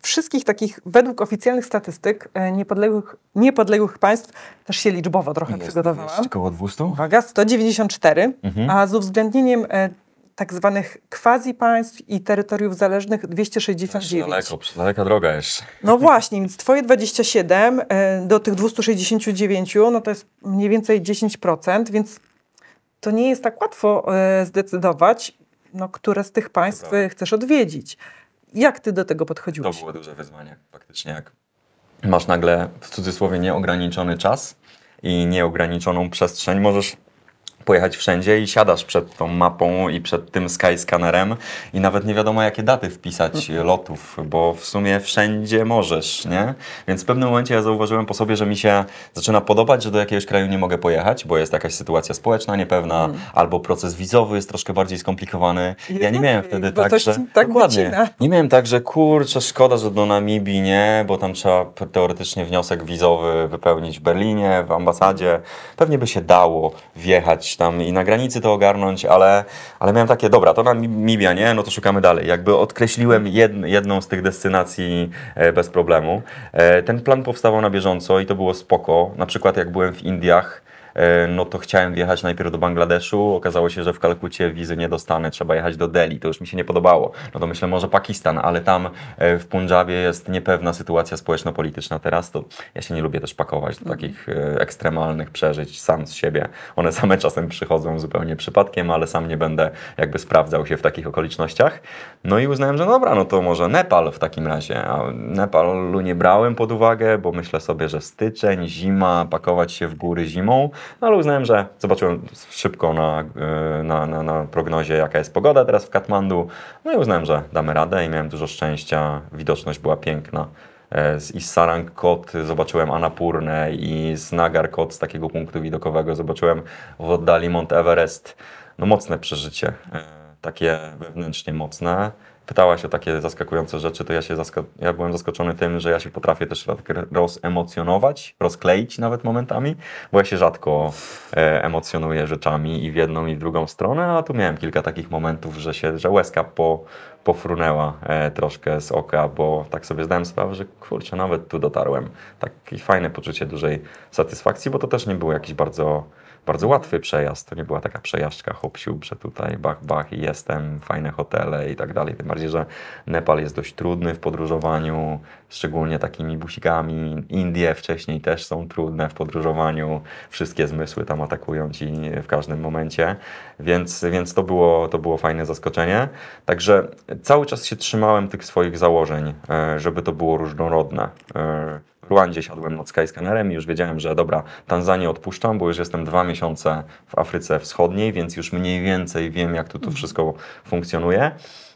wszystkich takich, według oficjalnych statystyk e, niepodległych, niepodległych państw, też się liczbowo trochę przygotowałam. około 200? Uwaga, 194, Mhm. a z uwzględnieniem e, tak zwanych quasi państw i terytoriów zależnych 269. Daleko, daleka droga jeszcze. No właśnie, więc twoje 27 e, do tych 269, no to jest mniej więcej 10%, więc to nie jest tak łatwo zdecydować, no, które z tych państw chcesz odwiedzić. Jak ty do tego To podchodziłeś? było duże wyzwanie, faktycznie. Jak masz nagle w cudzysłowie nieograniczony czas i nieograniczoną przestrzeń, możesz pojechać wszędzie i siadasz przed tą mapą i przed tym Skyscannerem i nawet nie wiadomo jakie daty wpisać lotów, bo w sumie wszędzie możesz, nie? Więc w pewnym momencie ja zauważyłem po sobie, że mi się zaczyna podobać, że do jakiegoś kraju nie mogę pojechać, bo jest jakaś sytuacja społeczna niepewna, albo proces wizowy jest troszkę bardziej skomplikowany. Jest Ja nie miałem wtedy tak, że... tak Dokładnie. wycina. Nie miałem tak, że kurczę, szkoda, że do Namibii nie, bo tam trzeba teoretycznie wniosek wizowy wypełnić w Berlinie, w ambasadzie. Pewnie by się dało wjechać tam i na granicy to ogarnąć, ale, ale miałem takie, dobra, to Namibia nie, no to szukamy dalej. Jakby odkreśliłem jed, jedną z tych destynacji e, bez problemu. E, ten plan powstawał na bieżąco i to było spoko. Na przykład jak byłem w Indiach, no to chciałem wjechać najpierw do Bangladeszu. Okazało się, że w Kalkucie wizy nie dostanę, trzeba jechać do Delhi. To już mi się nie podobało. No to myślę, może Pakistan, ale tam e, w Punjabie jest niepewna sytuacja społeczno-polityczna teraz. To ja się nie lubię też pakować do takich e, ekstremalnych przeżyć sam z siebie. One same czasem przychodzą zupełnie przypadkiem, ale sam nie będę jakby sprawdzał się w takich okolicznościach. No i uznałem, że dobra, no to może Nepal w takim razie. A Nepalu nie brałem pod uwagę, bo myślę sobie, że styczeń, zima, pakować się w góry zimą. No ale uznałem, że zobaczyłem szybko na, e, na, na, na prognozie, jaka jest pogoda teraz w Katmandu. No i uznałem, że damy radę i miałem dużo szczęścia. Widoczność była piękna. E, Z- I z Sarangkot zobaczyłem Annapurnę i z Nagarkot z takiego punktu widokowego zobaczyłem w oddali Mount Everest. No mocne przeżycie, e, takie wewnętrznie mocne. Pytałaś o takie zaskakujące rzeczy, to ja, się zasko- ja byłem zaskoczony tym, że ja się potrafię też tak rozemocjonować, rozkleić nawet momentami, bo ja się rzadko e, emocjonuję rzeczami i w jedną i w drugą stronę, a tu miałem kilka takich momentów, że się, że łezka po, pofrunęła e, troszkę z oka, bo tak sobie zdałem sprawę, że kurczę, nawet tu dotarłem. Takie fajne poczucie dużej satysfakcji, bo to też nie był jakiś bardzo bardzo łatwy przejazd. To nie była taka przejażdżka hop że tutaj bach, bach i jestem, fajne hotele i tak dalej. Tym bardziej, że Nepal jest dość trudny w podróżowaniu, szczególnie takimi busikami. Indie wcześniej też są trudne w podróżowaniu. Wszystkie zmysły tam atakują ci w każdym momencie, więc, więc to, było, to było fajne zaskoczenie. Także cały czas się trzymałem tych swoich założeń, e, żeby to było różnorodne. W Ruandzie siadłem nad Skyscannerem i już wiedziałem, że dobra, Tanzanię odpuszczam, bo już jestem dwa miesiące w Afryce Wschodniej, więc już mniej więcej wiem, jak tu to wszystko funkcjonuje.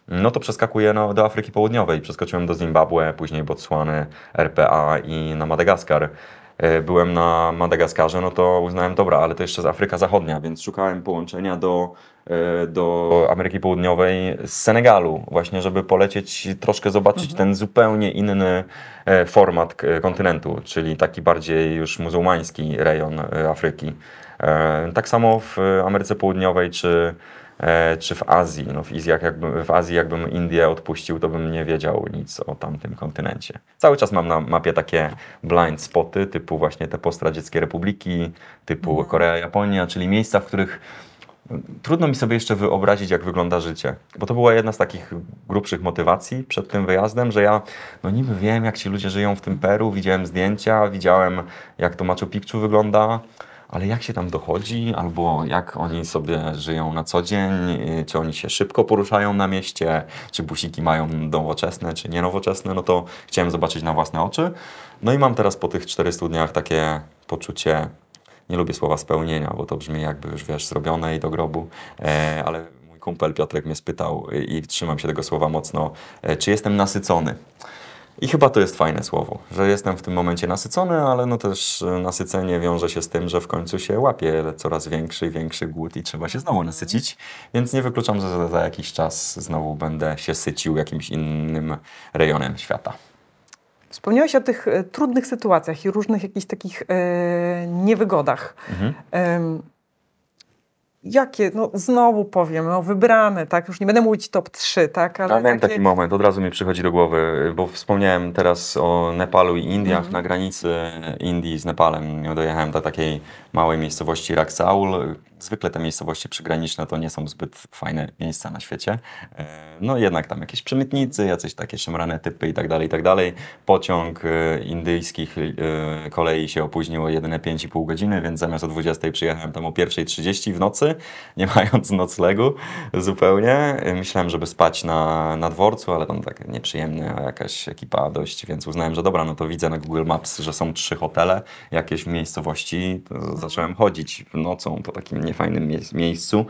no to przeskakuję no, do Afryki Południowej. Przeskoczyłem do Zimbabwe, później Botswany, RPA i na Madagaskar. E, Byłem na Madagaskarze, no to uznałem, dobra, ale to jeszcze z Afryka Zachodnia, więc szukałem połączenia do, do Ameryki Południowej z Senegalu, właśnie, żeby polecieć, troszkę zobaczyć ten zupełnie inny e, format kontynentu, czyli taki bardziej już muzułmański rejon e, Afryki. E, Tak samo w Ameryce Południowej czy, e, czy w Azji. No w, Azji, jakbym, w Azji jakbym Indię odpuścił, to bym nie wiedział nic o tamtym kontynencie. Cały czas mam na mapie takie blind spoty, typu właśnie te postradzieckie republiki, typu Korea, Japonia, czyli miejsca, w których trudno mi sobie jeszcze wyobrazić, jak wygląda życie. Bo to była jedna z takich grubszych motywacji przed tym wyjazdem, że ja no niby wiem, jak ci ludzie żyją w tym Peru, widziałem zdjęcia, widziałem, jak to Machu Picchu wygląda, ale jak się tam dochodzi, albo jak oni sobie żyją na co dzień, y, czy oni się szybko poruszają na mieście, czy busiki mają nowoczesne, czy nie nowoczesne, no to chciałem zobaczyć na własne oczy. No i mam teraz po tych 400 dniach takie poczucie, nie lubię słowa spełnienia, bo to brzmi jakby już wiesz, zrobione i do grobu, e, ale mój kumpel Piotrek mnie spytał i trzymam się tego słowa mocno, e, czy jestem nasycony. I chyba to jest fajne słowo, że jestem w tym momencie nasycony, ale no też e, nasycenie wiąże się z tym, że w końcu się łapie coraz większy i większy głód i trzeba się znowu nasycić, więc nie wykluczam, że za, za jakiś czas znowu będę się sycił jakimś innym rejonem świata. Wspomniałeś o tych e, trudnych sytuacjach i różnych jakichś takich e, niewygodach. Mhm. Jakie, no znowu powiem, no wybrane, tak? Już nie będę mówić top 3, tak? Ale miałem taki moment, od razu mi przychodzi do głowy, bo wspomniałem teraz o Nepalu i Indiach. Na granicy Indii z Nepalem dojechałem do takiej małej miejscowości Raksaul. Zwykle te miejscowości przygraniczne to nie są zbyt fajne miejsca na świecie. E, No jednak tam jakieś przemytnicy, jacyś takie szemrane typy i tak dalej, i tak dalej. Pociąg e, indyjskich e, kolei się opóźnił o jedyne 5,5 godziny, więc zamiast o 20 przyjechałem tam o 1.30 w nocy, nie mając noclegu zupełnie. Myślałem, żeby spać na, na dworcu, ale tam tak nieprzyjemna jakaś ekipa dość, więc uznałem, że dobra, no to widzę na Google Maps, że są trzy hotele jakieś w miejscowości. To zacząłem chodzić nocą po takim niefajnym mie- miejscu.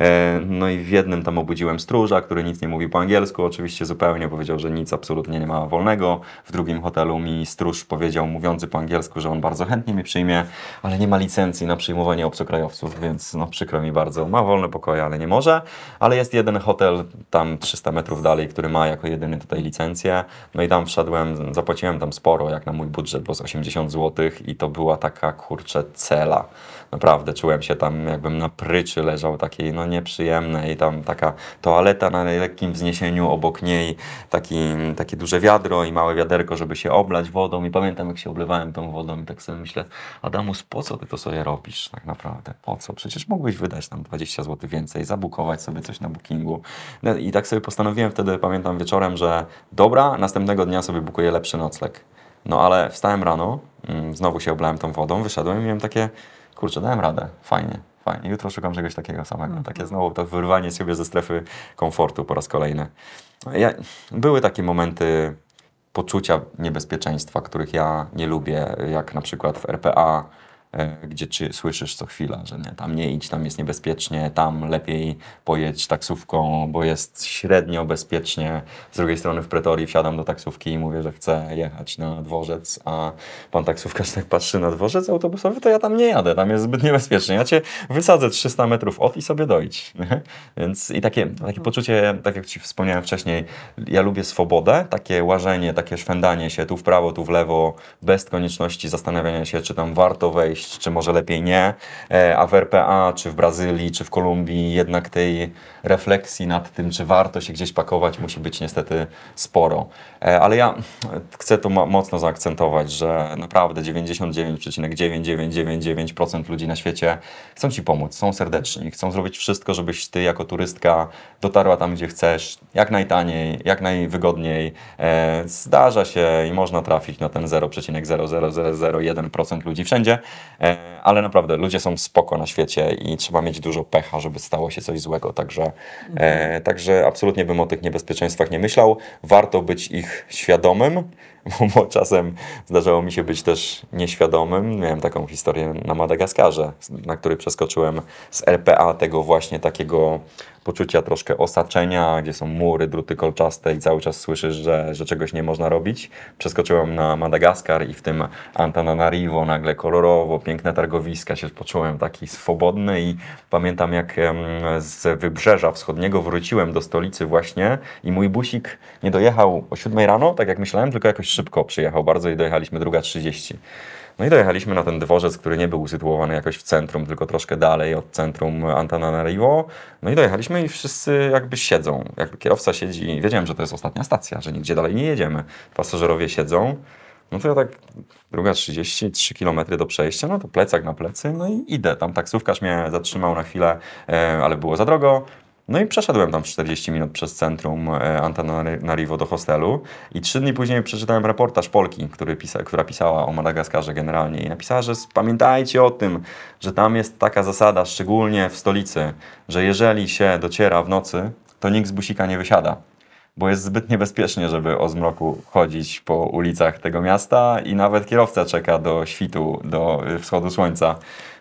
E, No i w jednym tam obudziłem stróża, który nic nie mówi po angielsku, oczywiście zupełnie powiedział, że nic absolutnie nie ma wolnego. W drugim hotelu mi stróż powiedział, mówiący po angielsku, że on bardzo chętnie mnie przyjmie, ale nie ma licencji na przyjmowanie obcokrajowców, więc no przykro mi bardzo. Ma wolne pokoje, ale nie może. Ale jest jeden hotel tam 300 metrów dalej, który ma jako jedyny tutaj licencję. No i tam wszedłem, zapłaciłem tam sporo, jak na mój budżet, bo z 80 zł i to była taka kurczę cela. Naprawdę czułem się tam, jakbym na pryczy leżał takiej, no nieprzyjemnej. Tam taka toaleta na lekkim wzniesieniu, obok niej taki, takie duże wiadro i małe wiaderko, żeby się oblać wodą. I pamiętam, jak się oblewałem tą wodą i tak sobie myślę, Adamus, po co ty to sobie robisz tak naprawdę? Po co? Przecież mógłbyś wydać tam 20 zł więcej, zabukować sobie coś na bookingu. No I tak sobie postanowiłem wtedy, pamiętam wieczorem, że dobra, następnego dnia sobie bukuję lepszy nocleg. No ale wstałem rano, mm, znowu się oblałem tą wodą, wyszedłem i miałem takie, kurczę, dałem radę, fajnie, fajnie. Jutro szukam czegoś takiego samego. Takie znowu to wyrwanie siebie ze strefy komfortu po raz kolejny. Ja, były takie momenty poczucia niebezpieczeństwa, których ja nie lubię, jak na przykład w RPA, gdzie czy, słyszysz co chwila, że nie, tam nie idź, tam jest niebezpiecznie, tam lepiej pojedź taksówką, bo jest średnio bezpiecznie. Z drugiej strony w Pretorii wsiadam do taksówki i mówię, że chcę jechać na dworzec, a pan taksówkarz tak patrzy na dworzec autobusowy, to ja tam nie jadę, tam jest zbyt niebezpiecznie. Ja cię wysadzę 300 metrów od i sobie dojdź. Więc i takie, takie poczucie, tak jak ci wspomniałem wcześniej, ja lubię swobodę, takie łażenie, takie szwendanie się tu w prawo, tu w lewo, bez konieczności zastanawiania się, czy tam warto wejść, czy może lepiej nie. E, A w RPA, czy w Brazylii, czy w Kolumbii, jednak tej refleksji nad tym, czy warto się gdzieś pakować, musi być niestety sporo. E, Ale ja chcę to mo- mocno zaakcentować, że naprawdę 99,9999% ludzi na świecie chcą Ci pomóc, są serdeczni, chcą zrobić wszystko, żebyś Ty jako turystka dotarła tam, gdzie chcesz, jak najtaniej, jak najwygodniej. E, Zdarza się i można trafić na ten 0,00001% ludzi wszędzie, ale naprawdę ludzie są spoko na świecie i trzeba mieć dużo pecha, żeby stało się coś złego, także, e, także absolutnie bym o tych niebezpieczeństwach nie myślał. Warto być ich świadomym, (laughs) bo czasem zdarzało mi się być też nieświadomym. Miałem taką historię na Madagaskarze, na której przeskoczyłem z RPA tego właśnie takiego poczucia troszkę osaczenia, gdzie są mury, druty kolczaste i cały czas słyszysz, że, że czegoś nie można robić. Przeskoczyłem na Madagaskar i w tym Antananarivo nagle kolorowo, piękne targowiska, się poczułem taki swobodny i pamiętam jak z wybrzeża wschodniego wróciłem do stolicy właśnie i mój busik nie dojechał o 7 rano, tak jak myślałem, tylko jakoś szybko przyjechał bardzo i dojechaliśmy druga 30. No i dojechaliśmy na ten dworzec, który nie był usytuowany jakoś w centrum, tylko troszkę dalej od centrum Antananarivo. No i dojechaliśmy i wszyscy jakby siedzą. Jakby kierowca siedzi, wiedziałem, że to jest ostatnia stacja, że nigdzie dalej nie jedziemy. Pasażerowie siedzą. No to ja tak, druga 30, 3 km do przejścia, no to plecak na plecy, no i idę. Tam taksówkarz mnie zatrzymał na chwilę, e, ale było za drogo. No i przeszedłem tam 40 minut przez centrum e, Antananarivo do hostelu i trzy dni później przeczytałem reportaż Polki, który pisa, która pisała o Madagaskarze generalnie i napisała, że pamiętajcie o tym, że tam jest taka zasada, szczególnie w stolicy, że jeżeli się dociera w nocy, to nikt z busika nie wysiada bo jest zbyt niebezpiecznie, żeby o zmroku chodzić po ulicach tego miasta i nawet kierowca czeka do świtu, do y, wschodu słońca.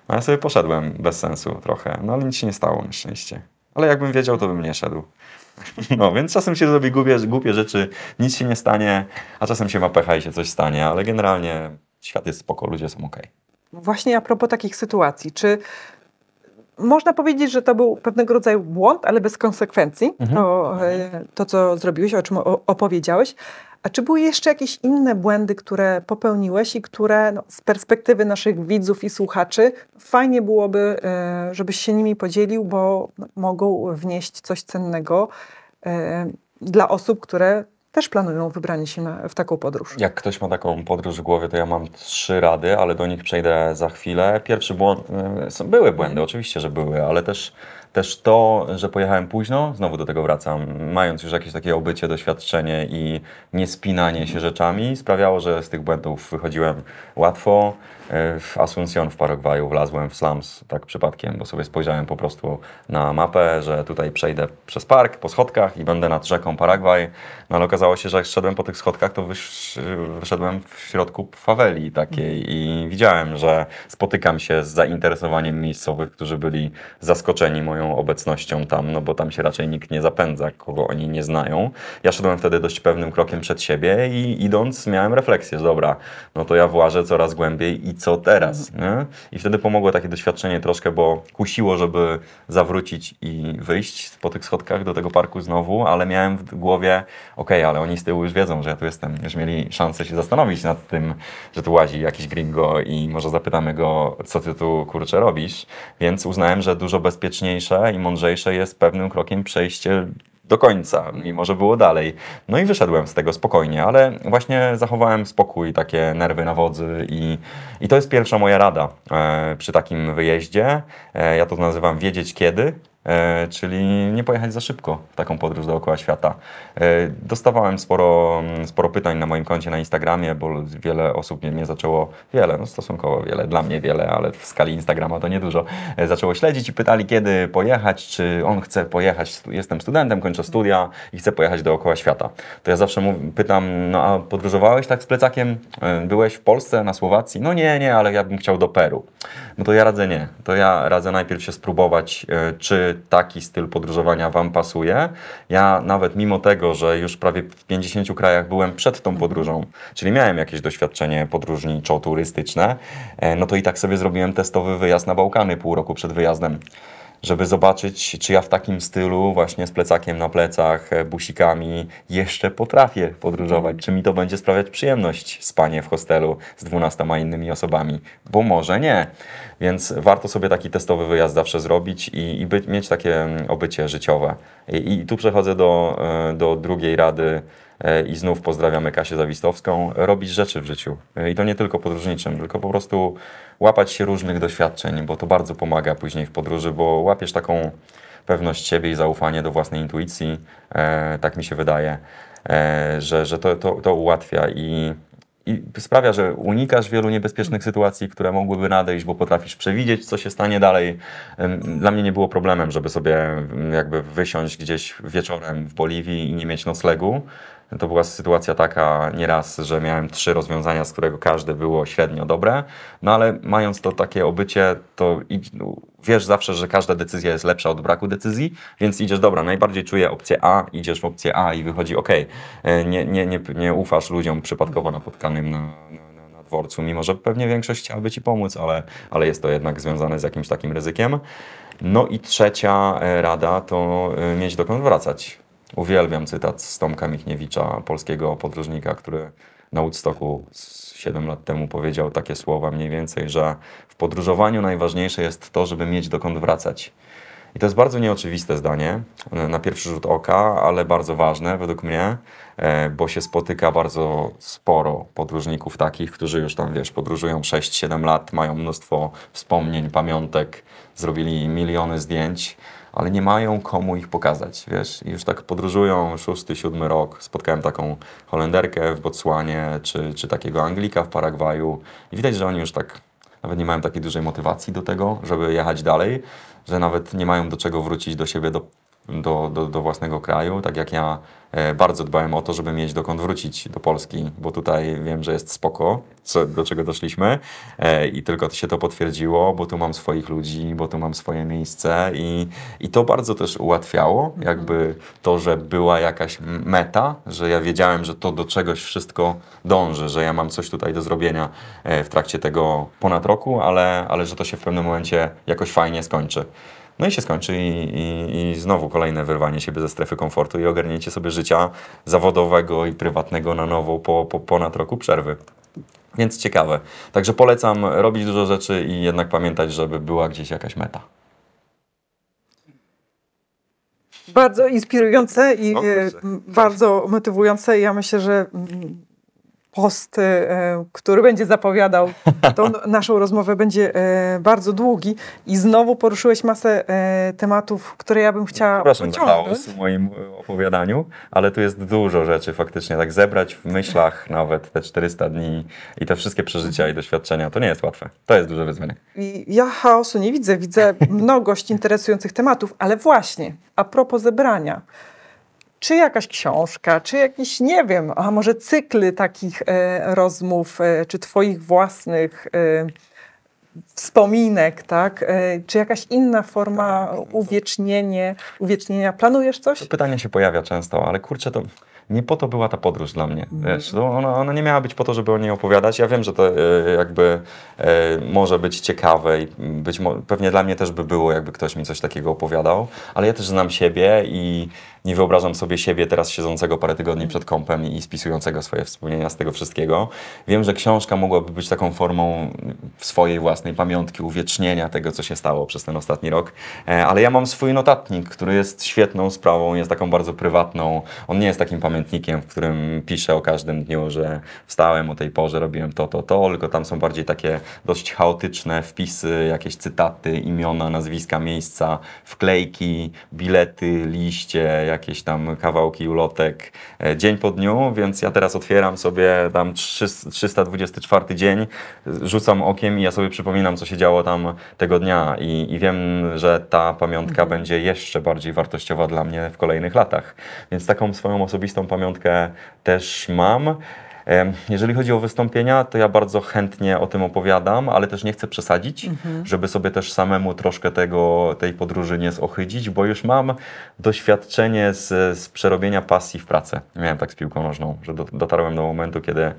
No ja sobie poszedłem bez sensu trochę, no ale nic się nie stało na szczęście. Ale jakbym wiedział, to bym nie szedł. (laughs) No, więc czasem się zrobi głupie, głupie rzeczy, nic się nie stanie, a czasem się ma pecha i się coś stanie, ale generalnie świat jest spoko, ludzie są okej. Właśnie a propos takich sytuacji, czy można powiedzieć, że to był pewnego rodzaju błąd, ale bez konsekwencji, to, e, to co zrobiłeś, o czym opowiedziałeś. A czy były jeszcze jakieś inne błędy, które popełniłeś i które no, z perspektywy naszych widzów i słuchaczy fajnie byłoby, e, żebyś się nimi podzielił, bo no, mogą wnieść coś cennego e, dla osób, które też planują wybranie się na, w taką podróż? Jak ktoś ma taką podróż w głowie, to ja mam trzy rady, ale do nich przejdę za chwilę. Pierwszy błąd, y, były błędy, oczywiście, że były, ale też, też to, że pojechałem późno, znowu do tego wracam, mając już jakieś takie obycie, doświadczenie i nie spinanie się rzeczami, sprawiało, że z tych błędów wychodziłem łatwo. Y, W Asuncion w Paragwaju wlazłem w slums tak przypadkiem, bo sobie spojrzałem po prostu na mapę, że tutaj przejdę przez park po schodkach i będę nad rzeką Paragwaj. No ale okazało się, że jak szedłem po tych schodkach, to wysz, wyszedłem w środku faweli takiej i widziałem, że spotykam się z zainteresowaniem miejscowych, którzy byli zaskoczeni moją obecnością tam, no bo tam się raczej nikt nie zapędza, kogo oni nie znają. Ja szedłem wtedy dość pewnym krokiem przed siebie i idąc miałem refleksję, że dobra, no to ja włażę coraz głębiej i co teraz, nie? I wtedy pomogło takie doświadczenie troszkę, bo kusiło, żeby zawrócić i wyjść po tych schodkach do tego parku znowu, ale miałem w głowie, okej, ale oni z tyłu już wiedzą, że ja tu jestem, już mieli szansę się zastanowić nad tym, że tu łazi jakiś gringo i może zapytamy go, co ty tu kurczę robisz, więc uznałem, że dużo bezpieczniejsze i mądrzejsze jest pewnym krokiem przejście do końca, mimo że było dalej. No i wyszedłem z tego spokojnie, ale właśnie zachowałem spokój, takie nerwy na wodzy i, i to jest pierwsza moja rada e, przy takim wyjeździe. E, ja to nazywam wiedzieć kiedy. E, czyli nie pojechać za szybko w taką podróż dookoła świata. E, dostawałem sporo, mm, sporo pytań na moim koncie na Instagramie, bo wiele osób mnie, mnie zaczęło, wiele, no stosunkowo wiele, dla mnie wiele, ale w skali Instagrama to niedużo, e, zaczęło śledzić i pytali, kiedy pojechać, czy on chce pojechać, jestem studentem, kończę studia i chcę pojechać dookoła świata. To ja zawsze pytam, no a podróżowałeś tak z plecakiem? Byłeś w Polsce, na Słowacji? No nie, nie, ale ja bym chciał do Peru. No to ja radzę nie. To ja radzę najpierw się spróbować, e, czy taki styl podróżowania Wam pasuje. Ja nawet mimo tego, że już prawie w 50 krajach byłem przed tą podróżą, czyli miałem jakieś doświadczenie podróżniczo-turystyczne, e, no to i tak sobie zrobiłem testowy wyjazd na Bałkany pół roku przed wyjazdem żeby zobaczyć, czy ja w takim stylu, właśnie z plecakiem na plecach, e, busikami, jeszcze potrafię podróżować, czy mi to będzie sprawiać przyjemność spanie w hostelu z 12 innymi osobami, bo może nie. Więc warto sobie taki testowy wyjazd zawsze zrobić i, i być, mieć takie mm, obycie życiowe. I, I tu przechodzę do, e, do drugiej rady. E, I znów pozdrawiamy Kasię Zawistowską. Robić rzeczy w życiu. E, I to nie tylko podróżniczym, tylko po prostu łapać się różnych doświadczeń, bo to bardzo pomaga później w podróży, bo łapiesz taką pewność siebie i zaufanie do własnej intuicji, e, tak mi się wydaje, że, że to, to, to ułatwia i, i sprawia, że unikasz wielu niebezpiecznych sytuacji, które mogłyby nadejść, bo potrafisz przewidzieć, co się stanie dalej. Dla mnie nie było problemem, żeby sobie jakby wysiąść gdzieś wieczorem w Boliwii i nie mieć noclegu, To była sytuacja taka nieraz, że miałem trzy rozwiązania, z którego każde było średnio dobre, no ale mając to takie obycie, to no, wiesz zawsze, że każda decyzja jest lepsza od braku decyzji, więc idziesz, dobra, najbardziej czuję opcję A, idziesz w opcję A i wychodzi ok. Nie, nie, nie, nie ufasz ludziom przypadkowo napotkanym na, na, na, na dworcu, mimo że pewnie większość chciałaby ci pomóc, ale, ale jest to jednak związane z jakimś takim ryzykiem. No i trzecia e, rada to e, mieć dokąd wracać. Uwielbiam cytat z Tomka Michniewicza, polskiego podróżnika, który na Woodstocku z 7 lat temu powiedział takie słowa mniej więcej, że w podróżowaniu najważniejsze jest to, żeby mieć dokąd wracać. I to jest bardzo nieoczywiste zdanie na pierwszy rzut oka, ale bardzo ważne według mnie, e, bo się spotyka bardzo sporo podróżników takich, którzy już tam, wiesz, podróżują 6-7 lat, mają mnóstwo wspomnień, pamiątek, zrobili miliony zdjęć, ale nie mają komu ich pokazać, wiesz. I już tak podróżują szósty, siódmy rok. Spotkałem taką Holenderkę w Botswanie, czy, czy takiego Anglika w Paragwaju i widać, że oni już tak nawet nie mają takiej dużej motywacji do tego, żeby jechać dalej, że nawet nie mają do czego wrócić do siebie, do, do, do, do własnego kraju. Tak jak ja bardzo dbałem o to, żeby mieć dokąd wrócić do Polski, bo tutaj wiem, że jest spoko, co, do czego doszliśmy e, i tylko się to potwierdziło, bo tu mam swoich ludzi, bo tu mam swoje miejsce i, i to bardzo też ułatwiało, jakby to, że była jakaś meta, że ja wiedziałem, że to do czegoś wszystko dąży, że ja mam coś tutaj do zrobienia e, w trakcie tego ponad roku, ale, ale że to się w pewnym momencie jakoś fajnie skończy. No i się skończy i, i, i znowu kolejne wyrwanie siebie ze strefy komfortu i ogarnięcie sobie życia zawodowego i prywatnego na nowo po, po ponad roku przerwy. Więc ciekawe. Także polecam robić dużo rzeczy i jednak pamiętać, żeby była gdzieś jakaś meta. Bardzo inspirujące i e, bardzo motywujące. Ja myślę, że mm, post, e, który będzie zapowiadał tą (laughs) naszą rozmowę, będzie e, bardzo długi i znowu poruszyłeś masę e, tematów, które ja bym chciała Przepraszam za chaos w moim opowiadaniu, ale tu jest dużo rzeczy faktycznie. Tak zebrać w myślach nawet te 400 dni i te wszystkie przeżycia i doświadczenia, to nie jest łatwe. To jest duże wyzwanie. I ja chaosu nie widzę, widzę (laughs) mnogość interesujących tematów, ale właśnie, a propos zebrania. Czy jakaś książka, czy jakiś, nie wiem, a może cykly takich e, rozmów, e, czy twoich własnych e, wspominek, tak? E, czy jakaś inna forma uwiecznienie, uwiecznienia? Planujesz coś? To pytanie się pojawia często, ale kurczę, to nie po to była ta podróż dla mnie. Wiesz, to ona, ona nie miała być po to, żeby o niej opowiadać. Ja wiem, że to e, jakby e, może być ciekawe i być pewnie dla mnie też by było, jakby ktoś mi coś takiego opowiadał, ale ja też znam siebie i nie wyobrażam sobie siebie teraz siedzącego parę tygodni przed kąpem i spisującego swoje wspomnienia z tego wszystkiego. Wiem, że książka mogłaby być taką formą swojej własnej pamiątki, uwiecznienia tego, co się stało przez ten ostatni rok, E, ale ja mam swój notatnik, który jest świetną sprawą, jest taką bardzo prywatną. On nie jest takim pamiętnikiem, w którym piszę o każdym dniu, że wstałem o tej porze, robiłem to, to, to, tylko tam są bardziej takie dość chaotyczne wpisy, jakieś cytaty, imiona, nazwiska, miejsca, wklejki, bilety, liście, jakieś tam kawałki ulotek, e, dzień po dniu, więc ja teraz otwieram sobie tam 300 324 dzień, rzucam okiem i ja sobie przypominam, co się działo tam tego dnia i, i wiem, że ta pamiątka będzie jeszcze bardziej wartościowa dla mnie w kolejnych latach. Więc taką swoją osobistą pamiątkę też mam. Jeżeli chodzi o wystąpienia, to ja bardzo chętnie o tym opowiadam, ale też nie chcę przesadzić, żeby sobie też samemu troszkę tego, tej podróży nie zohydzić, bo już mam doświadczenie z, z przerobienia pasji w pracę. Miałem tak z piłką nożną, że do, dotarłem do momentu, kiedy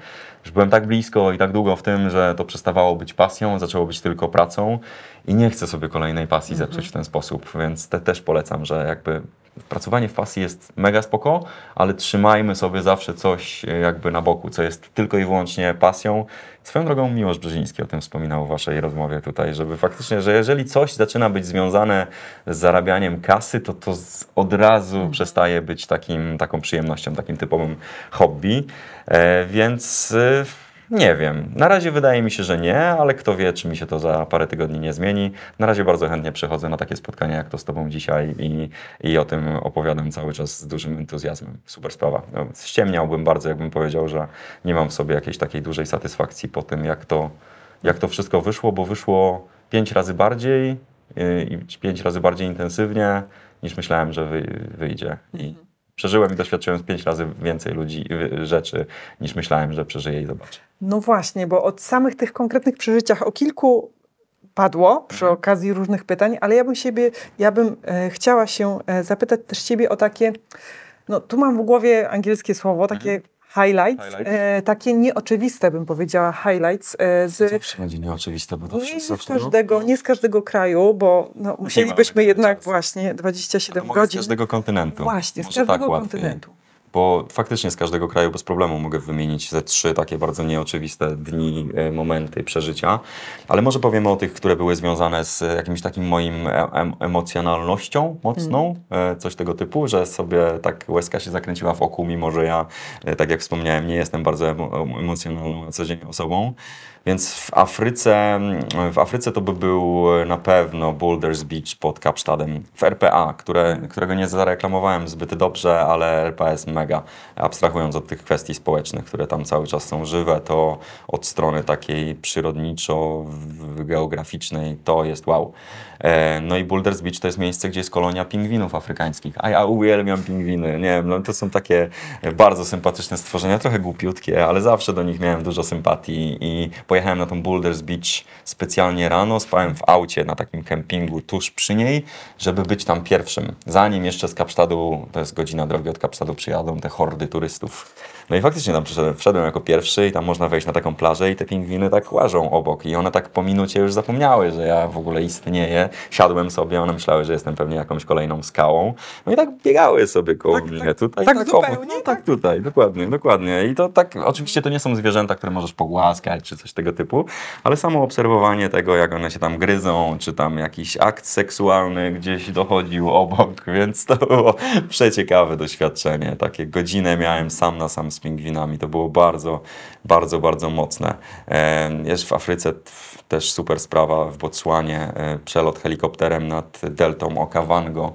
już byłem tak blisko i tak długo w tym, że to przestawało być pasją, zaczęło być tylko pracą i nie chcę sobie kolejnej pasji zepsuć w ten sposób, więc te, też polecam, że jakby pracowanie w pasji jest mega spoko, ale trzymajmy sobie zawsze coś e, jakby na boku, co jest tylko i wyłącznie pasją. Swoją drogą Miłosz Brzeziński o tym wspominał w waszej rozmowie tutaj, żeby faktycznie, że jeżeli coś zaczyna być związane z zarabianiem kasy, to to od razu przestaje być takim, taką przyjemnością, takim typowym hobby. E, więc e, nie wiem. Na razie wydaje mi się, że nie, ale kto wie, czy mi się to za parę tygodni nie zmieni. Na razie bardzo chętnie przychodzę na takie spotkania jak to z Tobą dzisiaj i, i o tym opowiadam cały czas z dużym entuzjazmem. Super sprawa. No, ściemniałbym bardzo, jakbym powiedział, że nie mam w sobie jakiejś takiej dużej satysfakcji po tym, jak to, jak to wszystko wyszło, bo wyszło pięć razy bardziej yy, i pięć razy bardziej intensywnie niż myślałem, że wy, wyjdzie. I Przeżyłem i doświadczyłem pięć razy więcej ludzi, y, rzeczy, niż myślałem, że przeżyję i zobaczę. No właśnie, bo od samych tych konkretnych przeżyciach o kilku padło przy Mhm. okazji różnych pytań, ale ja bym siebie, ja bym e, chciała się e, zapytać też ciebie o takie, no tu mam w głowie angielskie słowo, takie highlights, Highlights. E, takie nieoczywiste bym powiedziała highlights e, z Zawsze będzie nieoczywiste, bo to nie wszystko z każdego, nie z każdego kraju, bo no, musielibyśmy jednak właśnie 27 Mogę z godzin. każdego kontynentu. Właśnie, z Może każdego tak łatwiej. Bo faktycznie z każdego kraju bez problemu mogę wymienić ze trzy takie bardzo nieoczywiste dni, e, momenty przeżycia. Ale może powiemy o tych, które były związane z jakimś takim moim e- em- emocjonalnością mocną, e, coś tego typu, że sobie tak łezka się zakręciła w oku, mimo że ja, tak jak wspomniałem, nie jestem bardzo emo- emocjonalną na co dzień osobą. Więc w Afryce, w Afryce to by był na pewno Boulders Beach pod Kapsztadem w RPA, które, którego nie zareklamowałem zbyt dobrze, ale RPA jest mega. Abstrahując od tych kwestii społecznych, które tam cały czas są żywe, to od strony takiej przyrodniczo-geograficznej to jest wow. E, No i Boulders Beach to jest miejsce, gdzie jest kolonia pingwinów afrykańskich. A ja uwielbiam pingwiny. Nie wiem, no to są takie bardzo sympatyczne stworzenia, trochę głupiutkie, ale zawsze do nich miałem dużo sympatii i pojechałem na tą Boulders Beach specjalnie rano, spałem w aucie na takim kempingu tuż przy niej, żeby być tam pierwszym. Zanim jeszcze z Kapsztadu, to jest godzina drogi od Kapsztadu, przyjadą te hordy turystów. No i faktycznie tam przyszedłem, wszedłem jako pierwszy i tam można wejść na taką plażę i te pingwiny tak łażą obok i one tak po minucie już zapomniały, że ja w ogóle istnieję. Siadłem sobie, one myślały, że jestem pewnie jakąś kolejną skałą. No i tak biegały sobie koło Tak, mnie. tak, tutaj, tak obok. zupełnie, No, tak tutaj, dokładnie, dokładnie. I to tak, oczywiście to nie są zwierzęta, które możesz pogłaskać czy coś tego typu, ale samo obserwowanie tego, jak one się tam gryzą, czy tam jakiś akt seksualny gdzieś dochodził obok, (laughs) więc to było przeciekawe doświadczenie. Takie godzinę miałem sam na sam z pingwinami. To było bardzo, bardzo, bardzo mocne. E, Jest w Afryce też super sprawa w Botswanie. e, Przelot helikopterem nad deltą Okavango.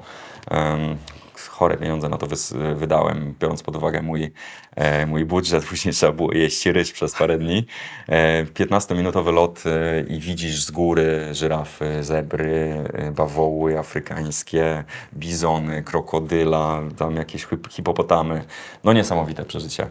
Chore pieniądze na to wydałem, biorąc pod uwagę mój, e, mój budżet. (laughs) Później trzeba było jeść ryż przez parę dni. E, 15-minutowy lot e, i widzisz z góry żyrafy, zebry, e, bawoły afrykańskie, bizony, krokodyla, tam jakieś hip- hipopotamy. No niesamowite przeżycie.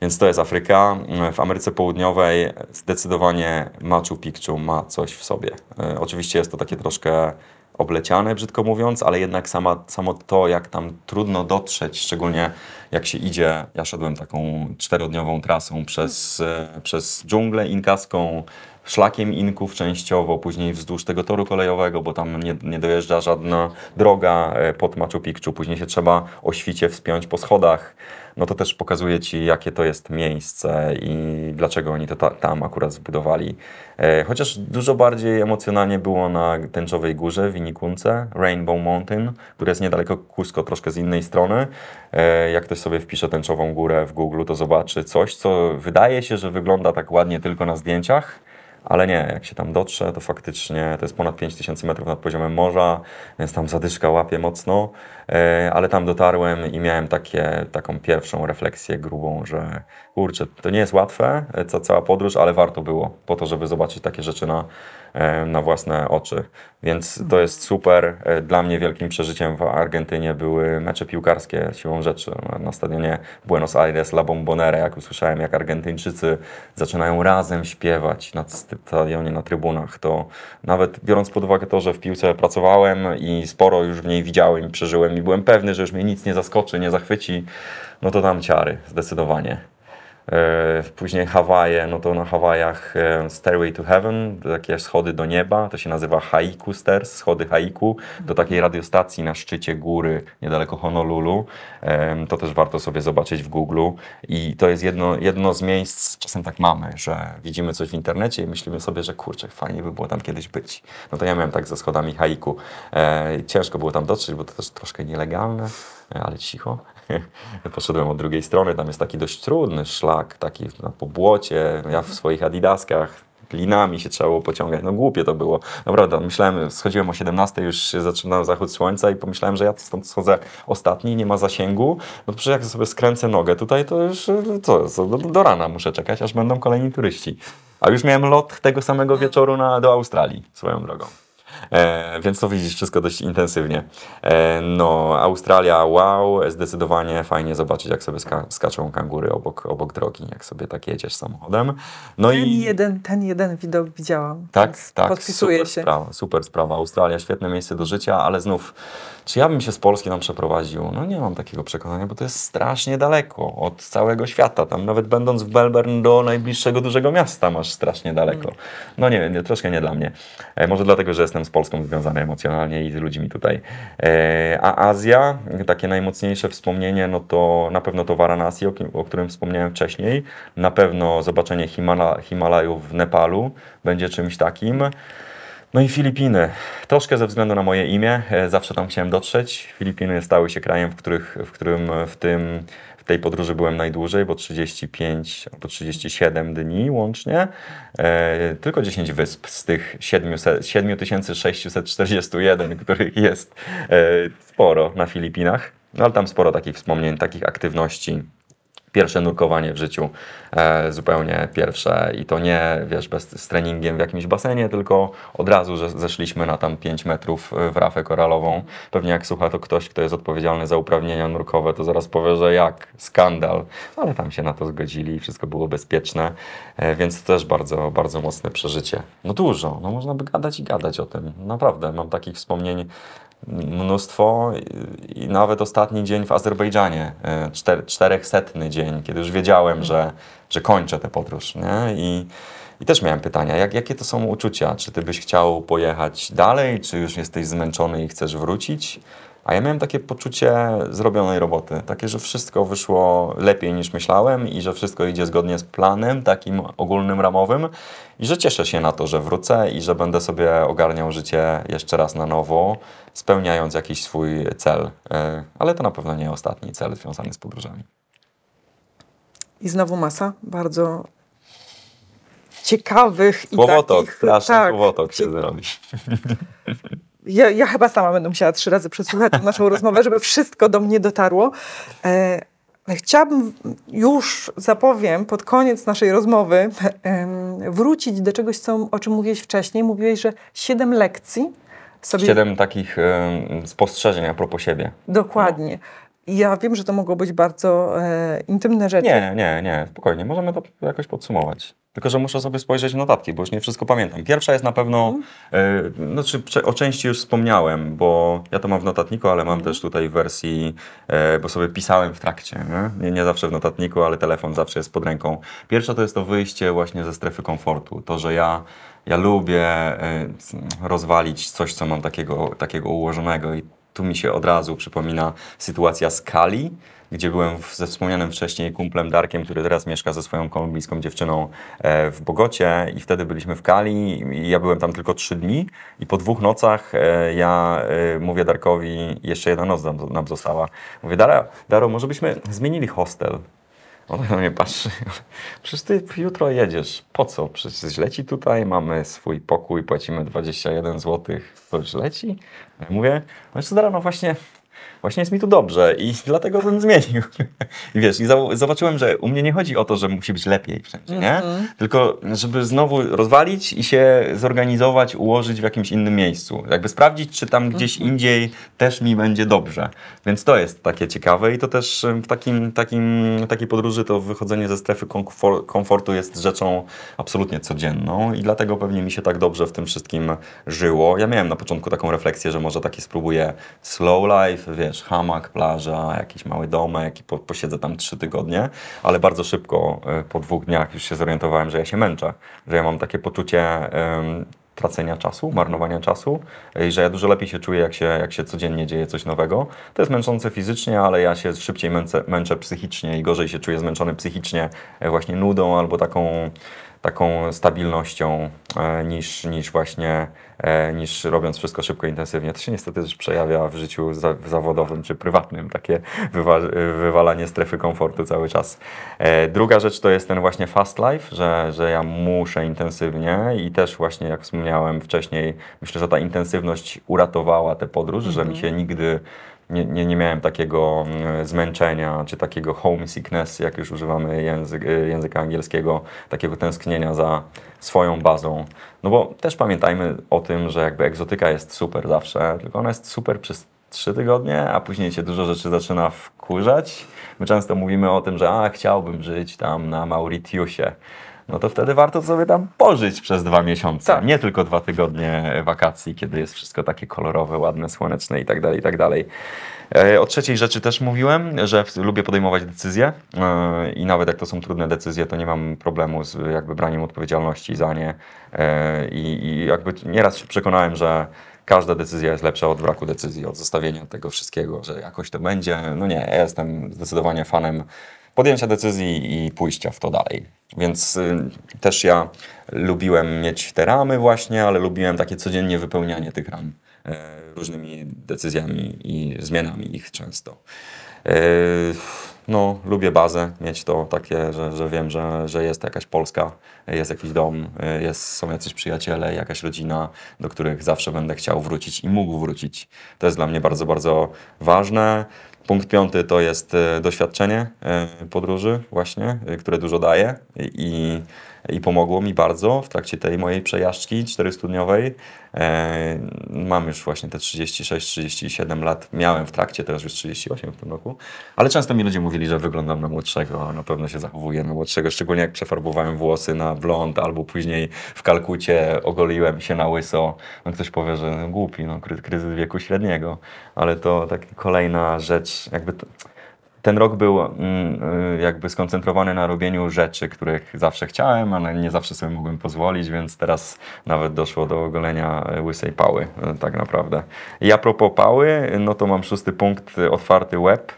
Więc to jest Afryka. W Ameryce Południowej zdecydowanie Machu Picchu ma coś w sobie. E, Oczywiście jest to takie troszkę obleciane, brzydko mówiąc, ale jednak sama, samo to, jak tam trudno dotrzeć, szczególnie jak się idzie, ja szedłem taką czterodniową trasą przez, e, przez dżunglę inkaską, szlakiem Inków częściowo, później wzdłuż tego toru kolejowego, bo tam nie, nie dojeżdża żadna droga e, pod Machu Picchu, później się trzeba o świcie wspiąć po schodach, no to też pokazuje Ci, jakie to jest miejsce i dlaczego oni to ta, tam akurat zbudowali. E, chociaż dużo bardziej emocjonalnie było na Tęczowej Górze w Winikunce, Rainbow Mountain, które jest niedaleko Cusco, troszkę z innej strony. E, jak ktoś sobie wpisze Tęczową Górę w Google, to zobaczy coś, co wydaje się, że wygląda tak ładnie tylko na zdjęciach, ale nie, jak się tam dotrze, to faktycznie to jest ponad 5000 metrów nad poziomem morza, więc tam zadyszka łapie mocno, e, ale tam dotarłem i miałem takie, taką pierwszą refleksję grubą, że kurczę, to nie jest łatwe, e, ca, cała podróż, ale warto było po to, żeby zobaczyć takie rzeczy na, na własne oczy. Więc to jest super. E, Dla mnie wielkim przeżyciem w Argentynie były mecze piłkarskie siłą rzeczy na- na stadionie Buenos Aires La Bombonera, jak usłyszałem, jak Argentyńczycy zaczynają razem śpiewać na stadionie, na trybunach, to nawet biorąc pod uwagę to, że w piłce pracowałem i sporo już w niej widziałem i przeżyłem i byłem pewny, że już mnie nic nie zaskoczy, nie zachwyci, no to tam ciary, zdecydowanie. E, Później Hawaje, no to na Hawajach e, Stairway to Heaven, takie schody do nieba, to się nazywa Haiku Stairs, schody Haiku, do takiej radiostacji na szczycie góry niedaleko Honolulu. E, To też warto sobie zobaczyć w Google i to jest jedno, jedno z miejsc, czasem tak mamy, że widzimy coś w internecie i myślimy sobie, że kurczę, fajnie by było tam kiedyś być. No to ja miałem tak ze schodami Haiku. Ciężko było tam dotrzeć, bo to też troszkę nielegalne, ale cicho. (laughs) Poszedłem od drugiej strony, tam jest taki dość trudny szlak, taki na po błocie, ja w swoich adidaskach, linami się trzeba było pociągać, no głupie to było. Naprawdę, myślałem, schodziłem o 17, już się zaczynał zachód słońca i pomyślałem, że ja stąd schodzę ostatni, nie ma zasięgu, no przecież jak sobie skręcę nogę tutaj, to już co do, do rana muszę czekać, aż będą kolejni turyści. A już miałem lot tego samego wieczoru na, do Australii, swoją drogą. E, więc to widzisz wszystko dość intensywnie. E, no, Australia, wow, zdecydowanie fajnie zobaczyć, jak sobie ska skaczą kangury obok, obok drogi, jak sobie tak jedziesz samochodem. No Ten i jeden, ten jeden widok widziałam. tak, tak, Podpisuję super się. sprawa, super sprawa. Australia, świetne miejsce do życia, ale znów, czy ja bym się z Polski tam przeprowadził? No nie mam takiego przekonania, bo to jest strasznie daleko od całego świata. Tam nawet będąc w Melbourne do najbliższego dużego miasta masz strasznie daleko. No nie wiem, nie, troszkę nie dla mnie. E, może dlatego, że jestem z Polską związany emocjonalnie i z ludźmi tutaj. E, a Azja, takie najmocniejsze wspomnienie, no to na pewno to Varanasi, o, o którym wspomniałem wcześniej. Na pewno zobaczenie Himala, Himalajów w Nepalu będzie czymś takim. No i Filipiny. Troszkę ze względu na moje imię, e, zawsze tam chciałem dotrzeć. Filipiny stały się krajem, w, których, w którym w, tym, w tej podróży byłem najdłużej, bo 35 albo 37 dni łącznie. E, tylko 10 wysp z tych 700, 7641, których jest e, sporo na Filipinach. No ale tam sporo takich wspomnień, takich aktywności pierwsze nurkowanie w życiu, e, zupełnie pierwsze. I to nie, wiesz, bez, z treningiem w jakimś basenie, tylko od razu, że zeszliśmy na tam 5 metrów e, w rafę koralową. Pewnie jak słucha to ktoś, kto jest odpowiedzialny za uprawnienia nurkowe, to zaraz powie, że jak, skandal, ale tam się na to zgodzili i wszystko było bezpieczne, e, więc to też bardzo, bardzo mocne przeżycie. No dużo, no można by gadać i gadać o tym, naprawdę, mam takich wspomnień mnóstwo i- nawet ostatni dzień w Azerbejdżanie, e, czter, czterechsetny dzień, kiedy już wiedziałem, że, że kończę tę podróż. Nie? I, I też miałem pytania, jak, jakie to są uczucia? Czy ty byś chciał pojechać dalej, czy już jesteś zmęczony i chcesz wrócić? A ja miałem takie poczucie zrobionej roboty, takie, że wszystko wyszło lepiej niż myślałem i że wszystko idzie zgodnie z planem, takim ogólnym, ramowym i że cieszę się na to, że wrócę i że będę sobie ogarniał życie jeszcze raz na nowo, spełniając jakiś swój cel. E, Ale to na pewno nie ostatni cel związany z podróżami. I znowu masa bardzo ciekawych i Słowotok, takich... straszny tak, słowotok się cie- zrobi. (laughs) Ja, ja chyba sama będę musiała trzy razy przesłuchać naszą rozmowę, żeby wszystko do mnie dotarło. E, chciałabym już, zapowiem, pod koniec naszej rozmowy wrócić do czegoś, co, o czym mówiłeś wcześniej. Mówiłeś, że siedem lekcji sobie... Siedem takich spostrzeżeń a propos siebie. Dokładnie. Ja wiem, że to mogło być bardzo e, intymne rzeczy. Nie, nie, nie, spokojnie, możemy to jakoś podsumować. Tylko, że muszę sobie spojrzeć w notatki, bo już nie wszystko pamiętam. Pierwsza jest na pewno, Mhm. e, znaczy o części już wspomniałem, bo ja to mam w notatniku, ale mam Mhm. też tutaj w wersji, e, bo sobie pisałem w trakcie. Nie? Nie, nie zawsze w notatniku, ale telefon zawsze jest pod ręką. Pierwsza to jest to wyjście właśnie ze strefy komfortu. To, że ja, ja lubię e, rozwalić coś, co mam takiego, takiego ułożonego i tu mi się od razu przypomina sytuacja z Kali, gdzie byłem ze wspomnianym wcześniej kumplem Darkiem, który teraz mieszka ze swoją kolumbijską dziewczyną e, w Bogocie i wtedy byliśmy w Kali ja byłem tam tylko trzy dni i po dwóch nocach e, ja e, mówię Darkowi, jeszcze jedna noc nam, została, mówię Dara, Daro, może byśmy zmienili hostel. On tak na mnie patrzy. (laughs) Przecież ty jutro jedziesz. Po co? Przecież źle ci tutaj, mamy swój pokój, płacimy 21 zł. To źle ci? Ja mówię, no jeszcze no właśnie, właśnie jest mi tu dobrze i (laughs) dlatego bym zmienił. I wiesz, i zobaczyłem, że u mnie nie chodzi o to, że musi być lepiej wszędzie, nie? Tylko żeby znowu rozwalić i się zorganizować, ułożyć w jakimś innym miejscu. Jakby sprawdzić, czy tam gdzieś indziej też mi będzie dobrze. Więc to jest takie ciekawe i to też w takim, takim, takiej podróży to wychodzenie ze strefy komfor- komfortu jest rzeczą absolutnie codzienną i dlatego pewnie mi się tak dobrze w tym wszystkim żyło. Ja miałem na początku taką refleksję, że może taki spróbuję slow life, wiesz, hamak, plaża, jakiś mały domek i po, posiedzę tam trzy tygodnie, ale bardzo szybko e, po dwóch dniach już się zorientowałem, że ja się męczę, że ja mam takie poczucie em, tracenia czasu, marnowania czasu i że ja dużo lepiej się czuję, jak się, jak się codziennie dzieje coś nowego. To jest męczące fizycznie, ale ja się szybciej męczę, męczę psychicznie i gorzej się czuję zmęczony psychicznie e, właśnie nudą albo taką, taką stabilnością e, niż, niż właśnie e, niż robiąc wszystko szybko, intensywnie. To się niestety też przejawia w życiu za, zawodowym czy prywatnym, takie wywa, wywalanie strefy komfortu cały czas. E, druga rzecz to jest ten właśnie fast life, że, że ja muszę intensywnie i też właśnie jak wspomniałem wcześniej, myślę, że ta intensywność uratowała tę podróż, że mi się nigdy nie, nie, nie miałem takiego mm, zmęczenia, czy takiego homesickness, jak już używamy język, y, języka angielskiego, takiego tęsknienia za swoją bazą. No bo też pamiętajmy o tym, że jakby egzotyka jest super zawsze, tylko ona jest super przez trzy tygodnie, a później cię dużo rzeczy zaczyna wkurzać. My często mówimy o tym, że a, chciałbym żyć tam na Mauritiusie. No to wtedy warto sobie tam pożyć przez dwa miesiące. Tak. Nie tylko dwa tygodnie wakacji, kiedy jest wszystko takie kolorowe, ładne, słoneczne i tak dalej, i tak dalej. E, O trzeciej rzeczy też mówiłem, że lubię podejmować decyzje e, i nawet jak to są trudne decyzje, to nie mam problemu z jakby braniem odpowiedzialności za nie E, i, i jakby nieraz się przekonałem, że każda decyzja jest lepsza od braku decyzji, od zostawienia tego wszystkiego, że jakoś to będzie. No nie, ja jestem zdecydowanie fanem podjęcia decyzji i pójścia w to dalej. Więc y, też ja lubiłem mieć te ramy właśnie, ale lubiłem takie codziennie wypełnianie tych ram e, różnymi decyzjami i zmianami ich często. E, no, lubię bazę, mieć to takie, że, że wiem, że, że jest jakaś Polska, jest jakiś dom, e, jest, są jacyś przyjaciele, jakaś rodzina, do których zawsze będę chciał wrócić i mógł wrócić. To jest dla mnie bardzo, bardzo ważne. Punkt piąty to jest e, doświadczenie e, podróży właśnie, e, które dużo daje. I, i pomogło mi bardzo w trakcie tej mojej przejażdżki 400-dniowej. E, mam już właśnie te 36-37 lat, miałem w trakcie, teraz już 38 w tym roku, ale często mi ludzie mówili, że wyglądam na młodszego, na pewno się zachowuję na młodszego, szczególnie jak przefarbowałem włosy na blond, albo później w Kalkucie ogoliłem się na łyso. No ktoś powie, że głupi, no, kry- kryzys wieku średniego, ale to taka kolejna rzecz, jakby to, ten rok był mm, y, jakby skoncentrowany na robieniu rzeczy, których zawsze chciałem, ale nie zawsze sobie mogłem pozwolić, więc teraz nawet doszło do ogolenia y, łysej pały, y, tak naprawdę. I a propos pały, no to mam szósty punkt, otwarty web.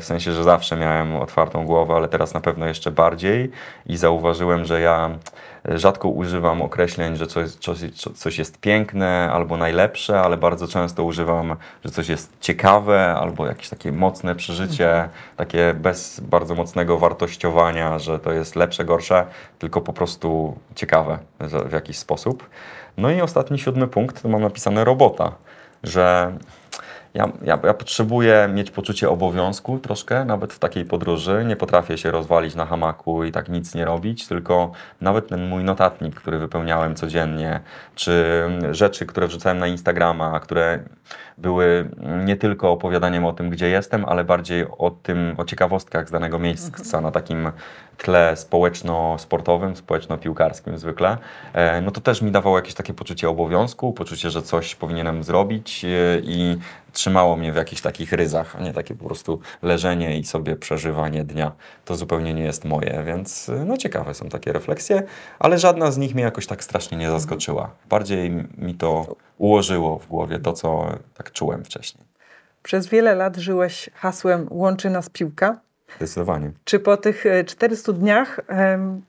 W sensie, że zawsze miałem otwartą głowę, ale teraz na pewno jeszcze bardziej i zauważyłem, że ja rzadko używam określeń, że coś, coś, coś jest piękne albo najlepsze, ale bardzo często używam, że coś jest ciekawe albo jakieś takie mocne przeżycie, takie bez bardzo mocnego wartościowania, że to jest lepsze, gorsze, tylko po prostu ciekawe w jakiś sposób. No i ostatni siódmy punkt, to mam napisane robota, że ja, ja, ja potrzebuję mieć poczucie obowiązku troszkę, nawet w takiej podróży. Nie potrafię się rozwalić na hamaku i tak nic nie robić, tylko nawet ten mój notatnik, który wypełniałem codziennie, czy rzeczy, które wrzucałem na Instagrama, które były nie tylko opowiadaniem o tym, gdzie jestem, ale bardziej o tym, o ciekawostkach z danego miejsca na takim tle społeczno-sportowym, społeczno-piłkarskim zwykle, e, no to też mi dawało jakieś takie poczucie obowiązku, poczucie, że coś powinienem zrobić e, i trzymało mnie w jakichś takich ryzach, a nie takie po prostu leżenie i sobie przeżywanie dnia. To zupełnie nie jest moje, więc e, no ciekawe są takie refleksje, ale żadna z nich mnie jakoś tak strasznie nie zaskoczyła. Bardziej mi to ułożyło w głowie to, co tak czułem wcześniej. Przez wiele lat żyłeś hasłem łączy nas piłka. Zdecydowanie. Czy po tych e, 400 dniach em,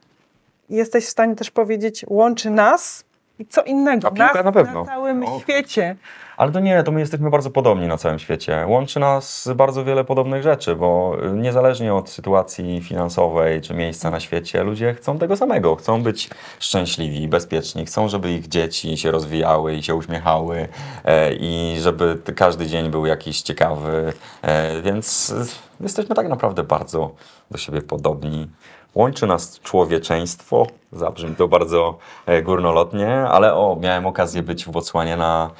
jesteś w stanie też powiedzieć łączy nas i co innego? A piłka nas na pewno. na całym O. świecie. Ale to nie, to my jesteśmy bardzo podobni na całym świecie. Łączy nas bardzo wiele podobnych rzeczy, bo y, niezależnie od sytuacji finansowej czy miejsca na świecie, ludzie chcą tego samego. Chcą być szczęśliwi, bezpieczni, chcą, żeby ich dzieci się rozwijały i się uśmiechały e, i żeby każdy dzień był jakiś ciekawy. E, więc y, jesteśmy tak naprawdę bardzo do siebie podobni. Łączy nas człowieczeństwo, zabrzmi to bardzo e, górnolotnie, ale o, miałem okazję być w Botswanie na,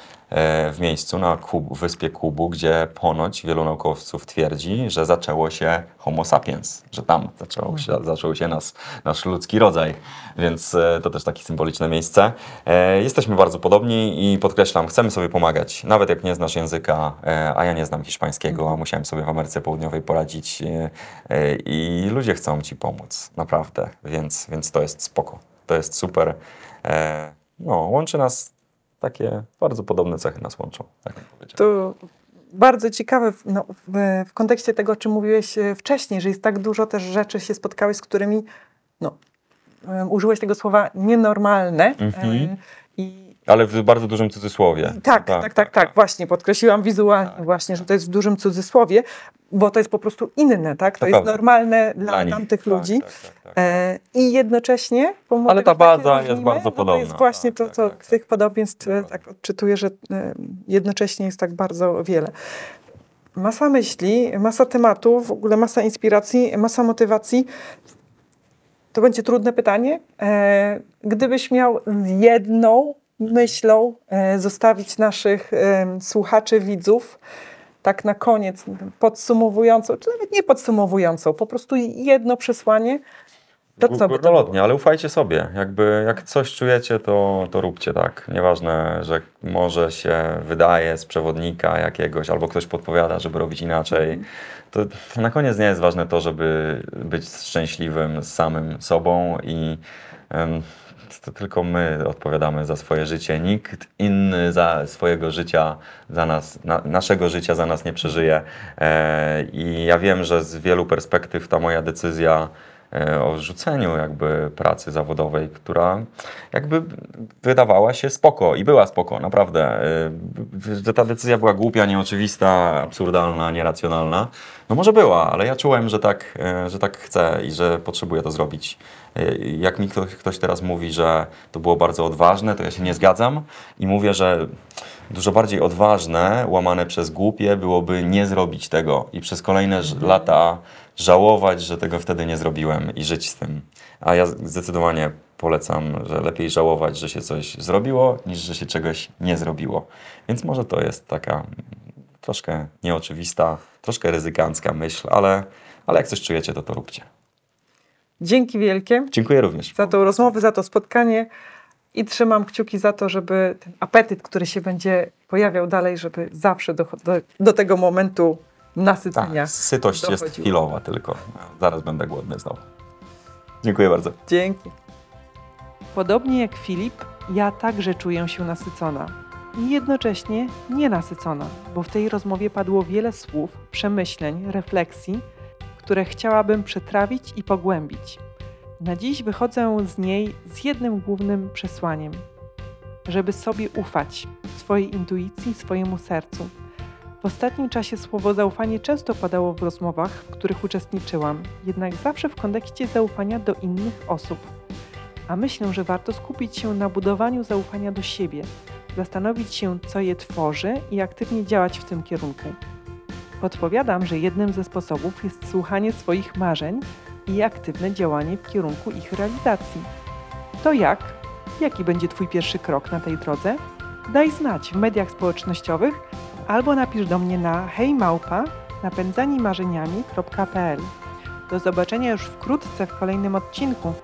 w miejscu na Kubu, wyspie Kubu, gdzie ponoć wielu naukowców twierdzi, że zaczęło się Homo sapiens, że tam zaczęło się, zaczął się nas, nasz ludzki rodzaj, więc e, to też takie symboliczne miejsce. E, jesteśmy bardzo podobni i podkreślam, chcemy sobie pomagać, nawet jak nie znasz języka, e, a ja nie znam hiszpańskiego, a musiałem sobie w Ameryce Południowej poradzić e, e, i ludzie chcą ci pomóc, naprawdę, więc, więc to jest spoko, to jest super. E, no, łączy nas takie bardzo podobne cechy nas łączą, tak. To bardzo ciekawe w, no, w, kontekście tego, o czym mówiłeś e, wcześniej, że jest tak dużo też rzeczy się spotkałeś, z którymi no, użyłeś tego słowa nienormalne. E, I Ale w bardzo dużym cudzysłowie. tak, tak, tak, tak, właśnie, podkreśliłam wizualnie Tak, właśnie, że to jest w dużym cudzysłowie, bo to jest po prostu inne, tak? To, To jest normalne dla, nich. tamtych Tak, ludzi. tak, tak, tak. E, I jednocześnie, Ale ta tak baza jest różnimy, bardzo no To podobna. jest właśnie Tak, to, tak, co tak, tych tak. podobieństw e, tak odczytuję, że e, jednocześnie jest tak bardzo wiele. masa myśli, masa tematów, w ogóle masa inspiracji, masa motywacji. To będzie trudne pytanie. E, Gdybyś miał z jedną myślą e, zostawić naszych em, słuchaczy, widzów, tak na koniec, podsumowującą, czy nawet nie podsumowującą, po prostu jedno przesłanie, to co? Górnolotnie, ale ufajcie sobie. Jakby jak coś czujecie, to, to róbcie tak. Nieważne, że może się wydaje z przewodnika jakiegoś, albo ktoś podpowiada, żeby robić inaczej. To na koniec nie jest ważne to, żeby być szczęśliwym z samym sobą i em, to tylko my odpowiadamy za swoje życie. Nikt inny za swojego życia, za nas, na, naszego życia za nas nie przeżyje. E, I ja wiem, że z wielu perspektyw ta moja decyzja o rzuceniu jakby pracy zawodowej, która jakby wydawała się spoko i była spoko, naprawdę. E, ta decyzja była głupia, nieoczywista, absurdalna, nieracjonalna. No może była, ale ja czułem, że tak, e, że tak chcę i że potrzebuję to zrobić. E, Jak mi ktoś, teraz mówi, że to było bardzo odważne, to ja się nie zgadzam i mówię, że dużo bardziej odważne, łamane przez głupie, byłoby nie zrobić tego i przez kolejne ż- lata żałować, że tego wtedy nie zrobiłem i żyć z tym. A ja zdecydowanie polecam, że lepiej żałować, że się coś zrobiło, niż że się czegoś nie zrobiło. Więc może to jest taka troszkę nieoczywista, troszkę ryzykancka myśl, ale, ale jak coś czujecie, to to róbcie. Dzięki wielkie. Dziękuję również. za tą rozmowę, za to spotkanie i trzymam kciuki za to, żeby ten apetyt, który się będzie pojawiał dalej, żeby zawsze do, do, do tego momentu nasycenia. Tak, sytość jest dochodziło. chwilowa tylko. Zaraz będę głodny znowu. Dziękuję bardzo. Dzięki. Podobnie jak Filip, ja także czuję się nasycona. I jednocześnie nienasycona, bo w tej rozmowie padło wiele słów, przemyśleń, refleksji, które chciałabym przetrawić i pogłębić. Na dziś wychodzę z niej z jednym głównym przesłaniem: żeby sobie ufać, swojej intuicji, swojemu sercu. W ostatnim czasie słowo zaufanie często padało w rozmowach, w których uczestniczyłam, jednak zawsze w kontekście zaufania do innych osób. A myślę, że warto skupić się na budowaniu zaufania do siebie, zastanowić się, co je tworzy i aktywnie działać w tym kierunku. Podpowiadam, że jednym ze sposobów jest słuchanie swoich marzeń i aktywne działanie w kierunku ich realizacji. To jak? Jaki będzie Twój pierwszy krok na tej drodze? Daj znać w mediach społecznościowych albo napisz do mnie na hejmałpa napędzanimarzeniami.pl. Do zobaczenia już wkrótce w kolejnym odcinku.